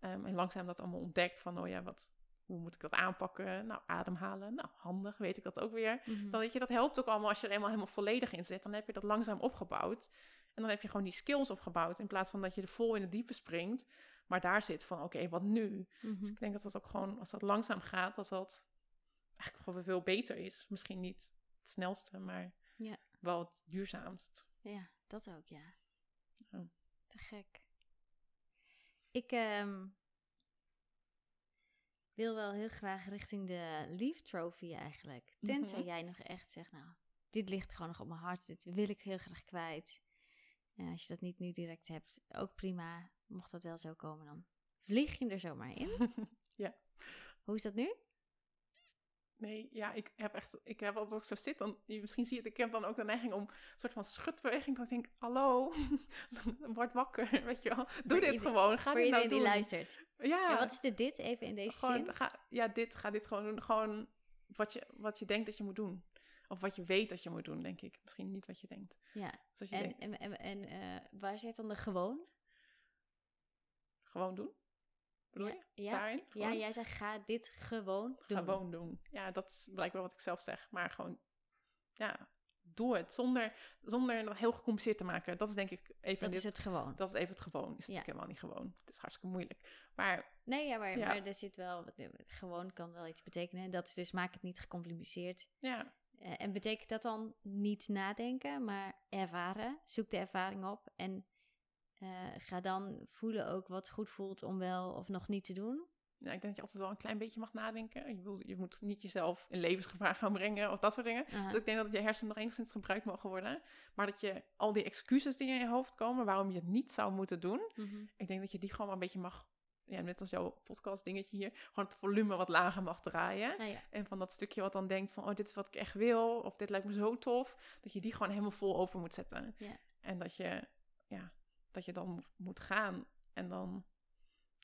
Ehm, en langzaam dat allemaal ontdekt van, oh ja, wat, hoe moet ik dat aanpakken? Nou, ademhalen, nou, handig, weet ik dat ook weer. Mhm. Dan weet je, dat helpt ook allemaal als je er eenmaal helemaal volledig in zit. Dan heb je dat langzaam opgebouwd. En dan heb je gewoon die skills opgebouwd. In plaats van dat je er vol in het diepe springt. Maar daar zit van, oké, wat nu? Mhm. Dus ik denk dat dat ook gewoon, als dat langzaam gaat, dat dat eigenlijk gewoon veel beter is. Misschien niet het snelste, maar Ja. wel het duurzaamst. Ja, dat ook, ja. Ja. Te gek. Ik ehm, wil wel heel graag richting de Leaf Trophy eigenlijk. Tenzij Mhm. jij nog echt zegt, nou, dit ligt gewoon nog op mijn hart. Dit wil ik heel graag kwijt. Ja, als je dat niet nu direct hebt, ook prima. Mocht dat wel zo komen, dan vlieg je hem er zomaar in. Ja. Hoe is dat nu? Nee, ja, ik heb echt, ik heb altijd als ik zo zit, dan, misschien zie je het, ik heb dan ook de neiging om een soort van schutbeweging, dat ik denk, hallo, word wakker, weet je wel, doe dit ieder- gewoon, ga dit nou iedereen die doen. luistert. Ja, Ja, wat is de dit even in deze gewoon, zin? ga, ja, dit, ga dit gewoon doen, gewoon wat je, wat je denkt dat je moet doen. Of wat je weet dat je moet doen, denk ik. Misschien niet wat je denkt. Ja, Dus dat je en, denkt, en, en, en eh, waar zit dan de gewoon? gewoon doen. Bedoel ja, je? Ja, Daarin? ja, Gewoon? jij zei ga dit gewoon doen. Gewoon doen. Ja, dat is blijkbaar wat ik zelf zeg. Maar gewoon, ja, doe het. Zonder, zonder dat heel gecompliceerd te maken. Dat is denk ik even Dat dit, is het gewoon. Dat is even het gewoon. Is natuurlijk Ja. helemaal niet gewoon. Het is hartstikke moeilijk. Maar Nee, ja, maar, Ja. maar er zit wel... Gewoon kan wel iets betekenen. Dat is dus maak het niet gecompliceerd. ja, Eh, en betekent dat dan niet nadenken, maar ervaren? Zoek de ervaring op en eh, ga dan voelen ook wat goed voelt om wel of nog niet te doen. ja, ik denk dat je altijd wel een klein beetje mag nadenken. Je, wil, je moet niet jezelf in levensgevaar gaan brengen of dat soort dingen. Dus ik denk dat je hersenen nog enigszins gebruikt mogen worden. Maar dat je al die excuses die in je hoofd komen waarom je het niet zou moeten doen. Mhm. Ik denk dat je die gewoon een beetje mag, ja, net als jouw podcast dingetje hier, gewoon het volume wat lager mag draaien. Nou ja, En van dat stukje wat dan denkt van, oh, dit is wat ik echt wil, of dit lijkt me zo tof, dat je die gewoon helemaal vol open moet zetten. Ja. En dat je, ja, dat je dan mo- moet gaan. En dan,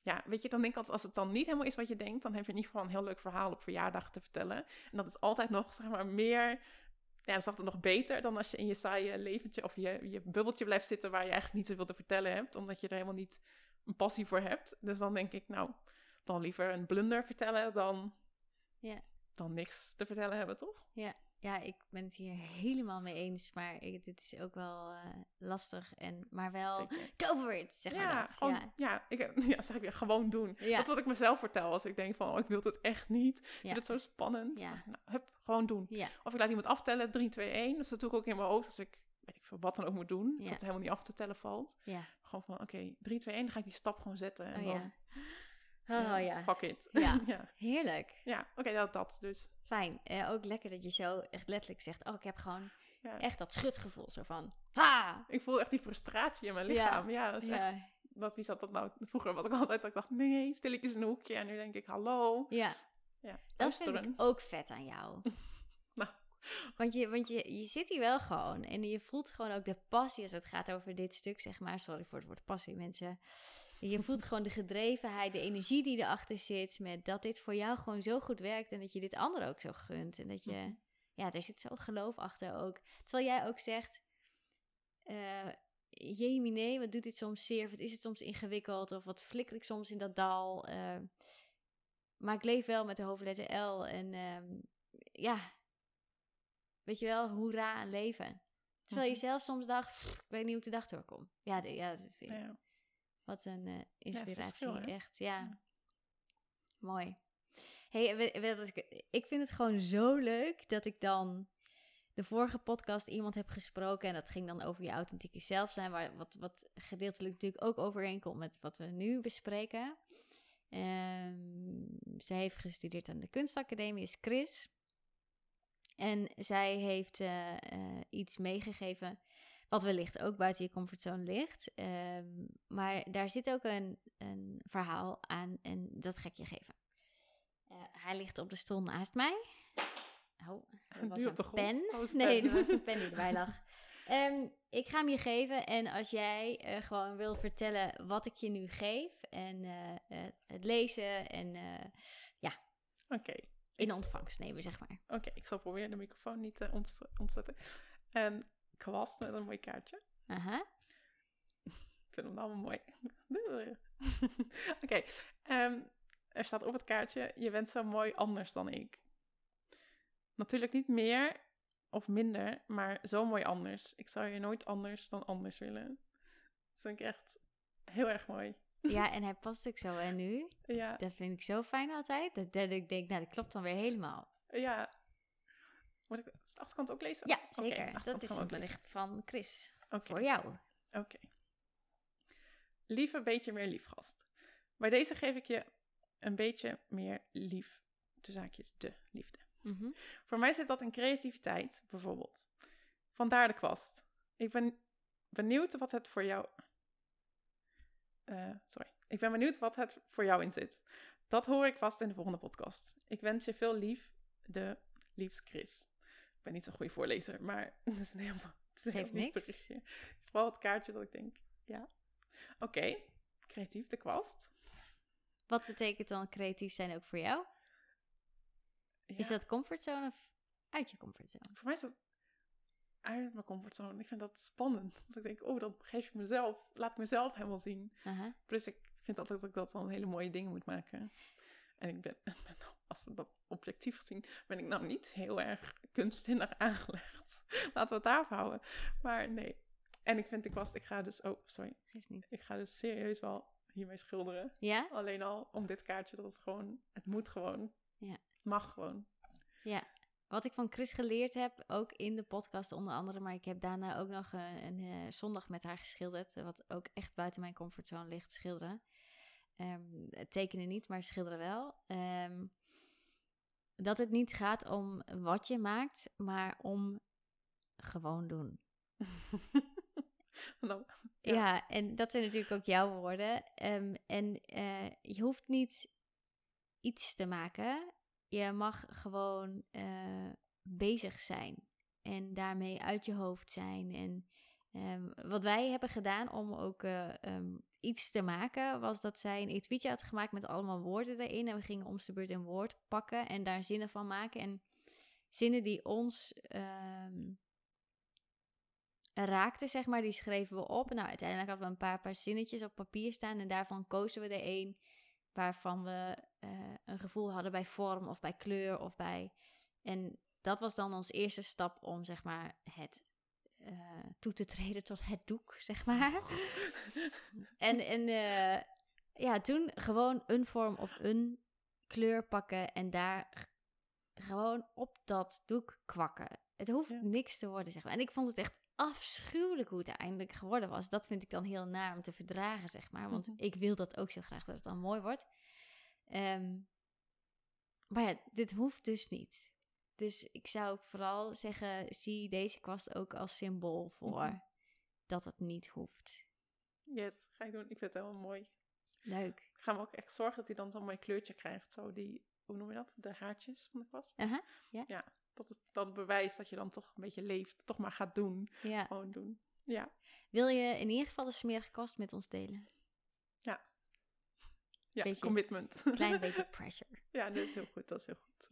ja, weet je, dan denk ik altijd, als het dan niet helemaal is wat je denkt, dan heb je in ieder geval een heel leuk verhaal op verjaardag te vertellen. En dat is altijd nog, zeg maar, meer, ja, dat is altijd nog beter dan als je in je saaie leventje of je, je bubbeltje blijft zitten waar je eigenlijk niet zoveel te vertellen hebt, omdat je er helemaal niet een passie voor hebt. Dus dan denk ik, nou, dan liever een blunder vertellen dan, Ja. dan niks te vertellen hebben, toch? ja, ik ben het hier helemaal mee eens, maar ik, dit is ook wel eh, lastig. En, maar wel, Zeker. go for it, zeg maar ja, dat. gewoon, ja. ja. ik, ja, zeg ik weer, gewoon doen. Ja. Dat is wat ik mezelf vertel als ik denk van, oh, ik wil het echt niet. Ik Ja. vind het zo spannend. Ja. Nou, hup, gewoon doen. Ja. Of ik laat iemand aftellen, 3, 2, 1. Dus dat doe ik ook in mijn hoofd als ik, weet ik veel, wat dan ook moet doen. Ja. Dat het helemaal niet af te tellen valt. ja. Gewoon van, oké, 3, 2, 1, dan ga ik die stap gewoon zetten. En Oh dan, ja. Oh ja. Fuck it. Ja. ja. Heerlijk. Ja, oké, dat, dat dus. Fijn. Eh, ook lekker dat je zo echt letterlijk zegt, oh, ik heb gewoon Ja. echt dat schutgevoel. Zo van, Ha! Ik voelde echt die frustratie in mijn Ja. lichaam. Ja, dat is Ja. echt... Dat, wie zat dat nou? Vroeger was ik altijd dat ik dacht, nee, stilletjes in een hoekje. En nu denk ik, hallo. Ja, Ja, dat vind ik ook vet aan jou. Nou. Want, je, want je, je zit hier wel gewoon en je voelt gewoon ook de passie als het gaat over dit stuk, zeg maar. Sorry voor het woord passie, mensen. Je voelt gewoon de gedrevenheid, de energie die erachter zit. Met dat dit voor jou gewoon zo goed werkt en dat je dit anderen ook zo gunt. En dat je, Mhm. ja, daar zit zo geloof achter ook. Terwijl jij ook zegt, eh jemine, wat doet dit soms zeer? Wat is het soms ingewikkeld? Of wat flikker ik soms in dat dal? Eh, maar ik leef wel met de hoofdletter L. En ehm, ja, weet je wel, hoera aan leven. Terwijl je Mhm. zelf soms dacht, "Pff, ik weet niet hoe ik de dag doorkom. Ja, de, ja, dat vind ik- Ja. Wat een eh, inspiratie. verschil, echt, ja. Ja. Mooi. hey, wat ik, ik vind het gewoon zo leuk dat ik dan de vorige podcast iemand heb gesproken. En dat ging dan over je authentieke zelf zijn. Waar, wat, wat gedeeltelijk natuurlijk ook overeenkomt met wat we nu bespreken. Ehm zij heeft gestudeerd aan de kunstacademie, is Chris. En zij heeft eh, eh, iets meegegeven wat wellicht ook buiten je comfortzone ligt. Ehm, maar daar zit ook een, een verhaal aan en dat ga ik je geven. Eh, hij ligt op de stoel naast mij. Oh, er was op de pen. Oh, een nee, er was een pen die erbij lag. Ehm, ik ga hem je geven en als jij eh, gewoon wil vertellen wat ik je nu geef en eh, het lezen en eh, Oké. in ontvangst nemen, zeg maar. Oké, ik zal proberen de microfoon niet om, te, om te zetten. En kwast met een mooi kaartje. Aha. Ik vind hem allemaal mooi. Oké, ehm, er staat op het kaartje: Je bent zo mooi anders dan ik. Natuurlijk niet meer of minder, maar zo mooi anders. Ik zou je nooit anders dan anders willen. Dat vind ik echt heel erg mooi. Ja, en hij past ook zo. En nu? Ja, Dat vind ik zo fijn altijd. Dat, dat ik denk, nou, dat klopt dan weer helemaal. ja. Moet ik de achterkant ook lezen? Ja, zeker. dat is een bericht van Chris. Voor jou. Oké. Lieve beetje meer liefgast. Bij deze geef ik je een beetje meer lief, de zaakjes, de liefde. Mhm. Voor mij zit dat in creativiteit, bijvoorbeeld. Vandaar de kwast. Ik ben benieuwd wat het voor jou... Eh, sorry. Ik ben benieuwd wat het voor jou in zit. Dat hoor ik vast in de volgende podcast. Ik wens je veel lief, de liefst Chris. Ik ben niet zo'n goede voorlezer, maar het is een heel, het is niks. berichtje. Vooral het kaartje dat ik denk, ja. Oké, creatief, de kwast. Wat betekent dan creatief zijn ook voor jou? Is dat comfortzone of uit je comfortzone? Voor mij is dat uit mijn comfortzone. Ik vind dat spannend. Dat ik denk, oh, dan geef ik mezelf, laat ik mezelf helemaal zien. Plus ik vind altijd dat ik dat dan hele mooie dingen moet maken. En ik ben, ben als we dat objectief gezien, ben ik nou niet heel erg kunstzinnig aangelegd. Laten we het daarop houden. Maar nee. En ik vind de kwast, ik ga dus, oh, sorry. Geeft niet. Ik ga dus serieus wel hiermee schilderen. Ja? Alleen al om dit kaartje, dat het gewoon, het moet gewoon. Ja. Mag gewoon. Ja. Wat ik van Chris geleerd heb, ook in de podcast onder andere, maar ik heb daarna ook nog een, een eh, zondag met haar geschilderd, wat ook echt buiten mijn comfortzone ligt, schilderen. Het tekenen niet, maar schilderen wel. Ehm, dat het niet gaat om wat je maakt, maar om gewoon doen. nou, Ja, Ja. en dat zijn natuurlijk ook jouw woorden. Ehm, en eh, je hoeft niet iets te maken. Je mag gewoon eh, bezig zijn. En daarmee uit je hoofd zijn. En ehm, wat wij hebben gedaan om ook eh, ehm, iets te maken, was dat zij een etuietje had gemaakt met allemaal woorden erin. En we gingen om de beurt een woord pakken en daar zinnen van maken. En zinnen die ons ehm, raakten, zeg maar, die schreven we op. Nou, uiteindelijk hadden we een paar, paar zinnetjes op papier staan. En daarvan kozen we er één waarvan we eh, een gevoel hadden bij vorm of bij kleur of bij... En dat was dan ons eerste stap om, zeg maar, het eh, toe te treden tot het doek, zeg maar. en en eh, ja, toen gewoon een vorm of een kleur pakken en daar gewoon op dat doek kwakken. Het hoeft Ja. niks te worden, zeg maar. En ik vond het echt afschuwelijk hoe het uiteindelijk geworden was. Dat vind ik dan heel naar om te verdragen, zeg maar. Want Mhm. ik wil dat ook zo graag dat het dan mooi wordt. Ehm, maar ja, dit hoeft dus niet. Dus ik zou ook vooral zeggen, zie deze kwast ook als symbool voor Mhm. dat het niet hoeft. Yes, ga ik doen. Ik vind het helemaal mooi. Leuk. Gaan we ook echt zorgen dat hij dan zo'n mooi kleurtje krijgt. Zo die, hoe noem je dat? De haartjes van de kwast. Aha, Dat het dan bewijst dat je dan toch een beetje leeft. Toch maar gaat doen. ja. Gewoon doen. Ja. Wil je in ieder geval de smerige kwast met ons delen? Ja, Beetje- commitment. Klein beetje pressure. ja, dat is heel goed. Dat is heel goed.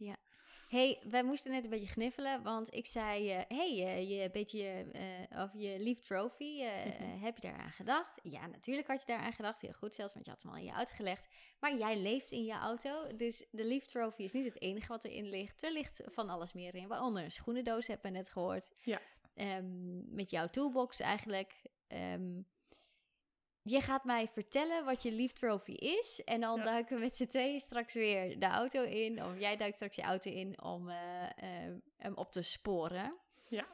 Hey, wij moesten net een beetje gniffelen, want ik zei, eh, hey, eh, je beetje eh over je Leaf Trophy, Mhm. heb je daaraan gedacht? Ja, natuurlijk had je daaraan gedacht, heel goed zelfs, want je had hem al in je uitgelegd. Maar jij leeft in je auto, dus de Leaf Trophy is niet het enige wat erin ligt. Er ligt van alles meer in, waaronder een schoenendoos, hebben we net gehoord. Ja. Ehm, met jouw toolbox eigenlijk. Ehm, je gaat mij vertellen wat je Leaf Trophy is. En dan Ja. duiken we met z'n tweeën straks weer de auto in. Of jij duikt straks je auto in om eh, eh, hem op te sporen. Ja.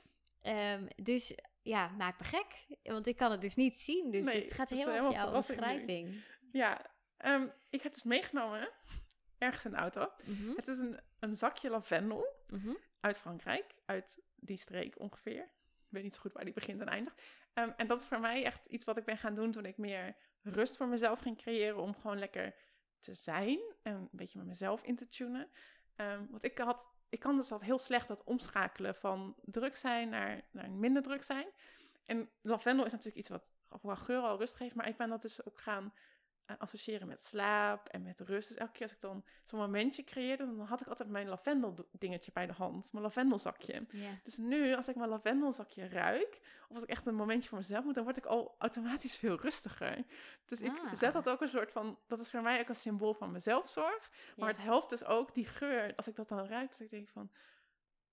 Ehm, dus ja, maak me gek. Want ik kan het dus niet zien. Dus Nee, het gaat heel op jouw nu. omschrijving. Ja, ehm, ik heb dus meegenomen, ergens de auto. Mhm, Het is een, een zakje lavendel mhm. uit Frankrijk, uit die streek ongeveer. Ik weet niet zo goed waar die begint en eindigt. Ehm, en dat is voor mij echt iets wat ik ben gaan doen toen ik meer rust voor mezelf ging creëren. Om gewoon lekker te zijn en een beetje met mezelf in te tunen. Ehm, want ik had, ik kan dus dat heel slecht dat omschakelen van druk zijn naar, naar minder druk zijn. En lavendel is natuurlijk iets wat geur al rust geeft. Maar ik ben dat dus ook gaan associëren met slaap en met rust. Dus elke keer als ik dan zo'n momentje creëerde, dan had ik altijd mijn lavendel dingetje bij de hand. Mijn lavendelzakje. Dus nu, als ik mijn lavendelzakje ruik, of als ik echt een momentje voor mezelf moet, dan word ik al automatisch veel rustiger. Dus ik Ah. zet dat ook een soort van, dat is voor mij ook een symbool van mezelfzorg. Maar het helpt dus ook die geur, als ik dat dan ruik, dat ik denk van,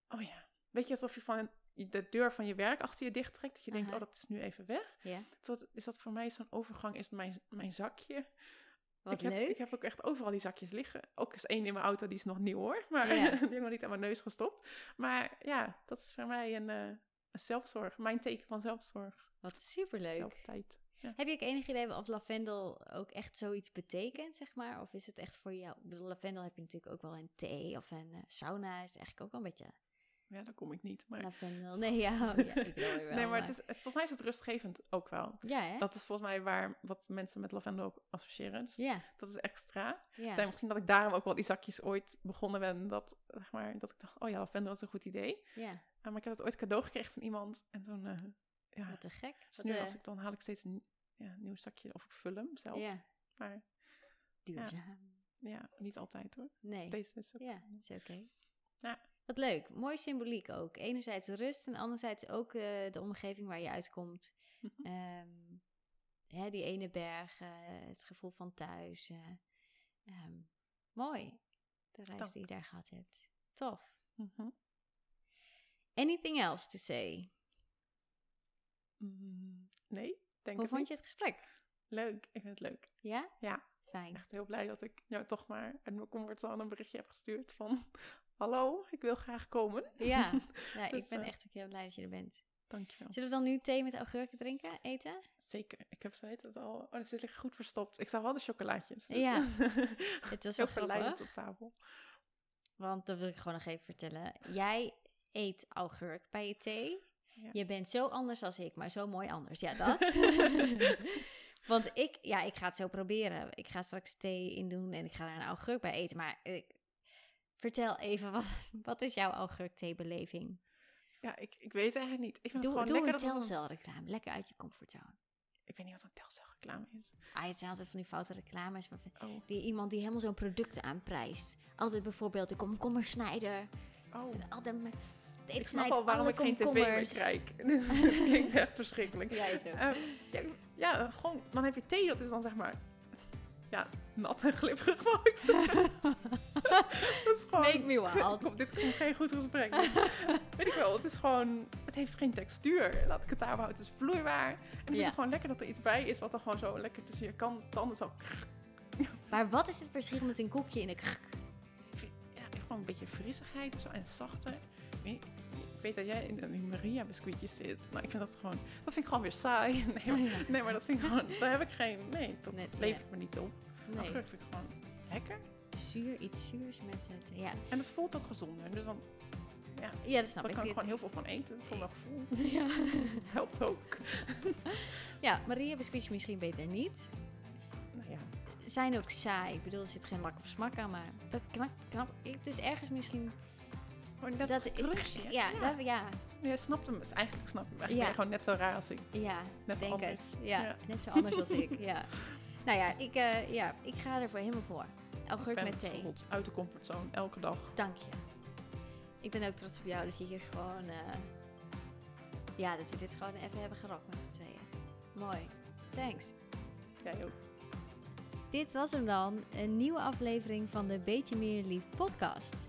oh ja, weet je, alsof je van de deur van je werk achter je dicht trekt, dat je denkt, Aha. oh, dat is nu even weg. Ja. Dus is dat voor mij zo'n overgang, is mijn, mijn zakje. Wat ik heb, leuk. Ik heb ook echt overal die zakjes liggen. Ook is één in mijn auto, die is nog nieuw hoor. Maar Ja. die heb nog niet aan mijn neus gestopt. Maar ja, dat is voor mij een, eh, een zelfzorg. Mijn teken van zelfzorg. Wat superleuk. Zelftijd. Ja. Heb je ook enig idee of lavendel ook echt zoiets betekent, zeg maar? Of is het echt voor jou... Lavendel heb je natuurlijk ook wel in thee of in eh, sauna. Is eigenlijk ook wel een beetje ja, daar kom ik niet. Maar... lavendel. Nee, ja, oh, ja ik wel. nee, maar het is, het, volgens mij is het rustgevend ook wel. Ja, hè? Dat is volgens mij waar wat mensen met lavendel ook associëren. Dus Ja, dat is extra. ja. Denk misschien dat ik daarom ook wel die zakjes ooit begonnen ben. Dat, zeg maar, dat ik dacht, oh ja, lavendel is een goed idee. ja. Uh, maar ik heb het ooit cadeau gekregen van iemand. En toen, eh, ja, Wat te gek. Dus Wat, nu eh, als ik dan haal ik steeds een ja, nieuw zakje of ik vul hem zelf. Ja, Maar duurzaam. ja, niet altijd hoor. Nee. Deze is ook. Ja, dat is oké. Wat leuk. Mooi symboliek ook. Enerzijds rust en anderzijds ook eh, de omgeving waar je uitkomt. Mhm. Ehm, hè, die ene berg, het gevoel van thuis. eh, ehm, mooi. De reis die je daar gehad hebt. Tof. Mhm. Anything else to say? Mm, nee, denk Hoe vond niet. je het gesprek? Leuk, ik vind het leuk. Ja? Ja. Fijn. Echt heel blij dat ik jou toch maar uit mijn comfortzone een berichtje heb gestuurd van... Hallo, ik wil graag komen. Ja, ik Dus, ben eh, echt heel blij dat je er bent. Dankjewel. Zullen we dan nu thee met augurken drinken, eten? Zeker. Ik heb ze het al... Oh, ze liggen goed verstopt. Ik zag wel de chocolaatjes. Dus Ja. Het was heel verleidend op tafel. Want dat wil ik gewoon nog even vertellen. Jij eet augurk bij je thee. Ja. Je bent zo anders als ik, maar zo mooi anders. Ja, dat. Want ik, ja, ik ga het zo proberen. Ik ga straks thee in doen en ik ga daar een augurk bij eten. Maar ik, vertel even, wat, wat is jouw augurk-theebeleving? Ja, ik, ik weet eigenlijk niet. Ik vind Doe, het gewoon een lekker dat telcelreclame. Lekker uit je comfortzone. Ik weet niet wat een telcelreclame is. Ah, het zijn altijd van die foute reclames. waarvan- Oh. Die, iemand die helemaal zo'n product aanprijst. Altijd bijvoorbeeld de komkommersnijder. Oh. Altijd met... Ik Ik snap al waarom ik geen tv meer kijk. Dit klinkt echt verschrikkelijk. Ja, ook. Ehm, ja, ja, gewoon, dan heb je thee, dat is dan zeg maar, ja, nat en glibberig, wou ik zeggen. dat is gewoon, Make me wild. Kom, dit komt geen goed gesprek. Weet ik wel, het is gewoon, het heeft geen textuur. Laat ik het daar houden, het is vloeibaar. En ik vind Ja. het gewoon lekker dat er iets bij is wat dan gewoon zo lekker tussen je kan, tanden zo... Maar wat is het verschil met een koekje in een? Ja, gewoon een beetje frissigheid of zo en zachter. Ik weet- dat jij in die Maria biscuitjes zit. Maar ik vind dat gewoon, dat vind ik gewoon weer saai. Nee, maar, nee, maar dat vind ik gewoon, daar heb ik geen, nee, dat Nee, levert me niet op. Nee, Nee. vind ik gewoon lekker. zuur, iets zuurs met het... Ja, En het voelt ook gezonder. Dus dan, Ja, Ja, dat snap daar ik. kan ik gewoon heel veel van eten. Voor mijn gevoel. ja. Helpt ook. ja, Maria biscuitjes misschien beter niet. Nou ja, Zijn ook saai. Ik bedoel, er zit geen lak of smak aan, maar dat knap, knap. Ik, dus ergens misschien... gewoon net dat dat is, ja, ja. dat, ja, Je snapt hem. Eigenlijk snap je hem. Eigenlijk Ja. gewoon net zo raar als ik. ja, Net denk anders. het. Ja, Ja. net zo anders als ik. Ja. Nou ja ik, eh, ja, ik ga er voor helemaal voor. Augurk ben met thee. uit de comfortzone, elke dag. Dank je. Ik ben ook trots op jou dat je hier gewoon... eh, ja, dat we dit gewoon even hebben gerokt met z'n tweeën. Mooi. Thanks. Jij ook. Dit was hem dan, een nieuwe aflevering van de Beetje Meer Lief podcast.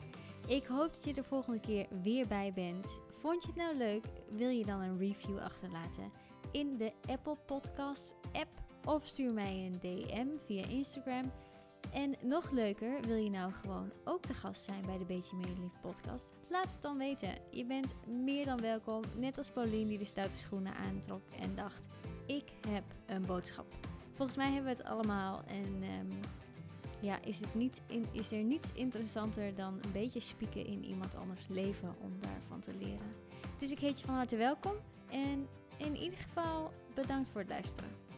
Ik hoop dat je er volgende keer weer bij bent. Vond je het nou leuk? Wil je dan een review achterlaten in de Apple Podcast app of stuur mij een DM via Instagram. En nog leuker, wil je nou gewoon ook de gast zijn bij de Beetje Meer Lief podcast? Laat het dan weten. Je bent meer dan welkom, net als Paulien die de stoute schoenen aantrok en dacht: ik heb een boodschap. Volgens mij hebben we het allemaal. En ehm, ja, is, het niet is er niets interessanter dan een beetje spieken in iemand anders leven om daarvan te leren. Dus ik heet je van harte welkom. En in ieder geval bedankt voor het luisteren.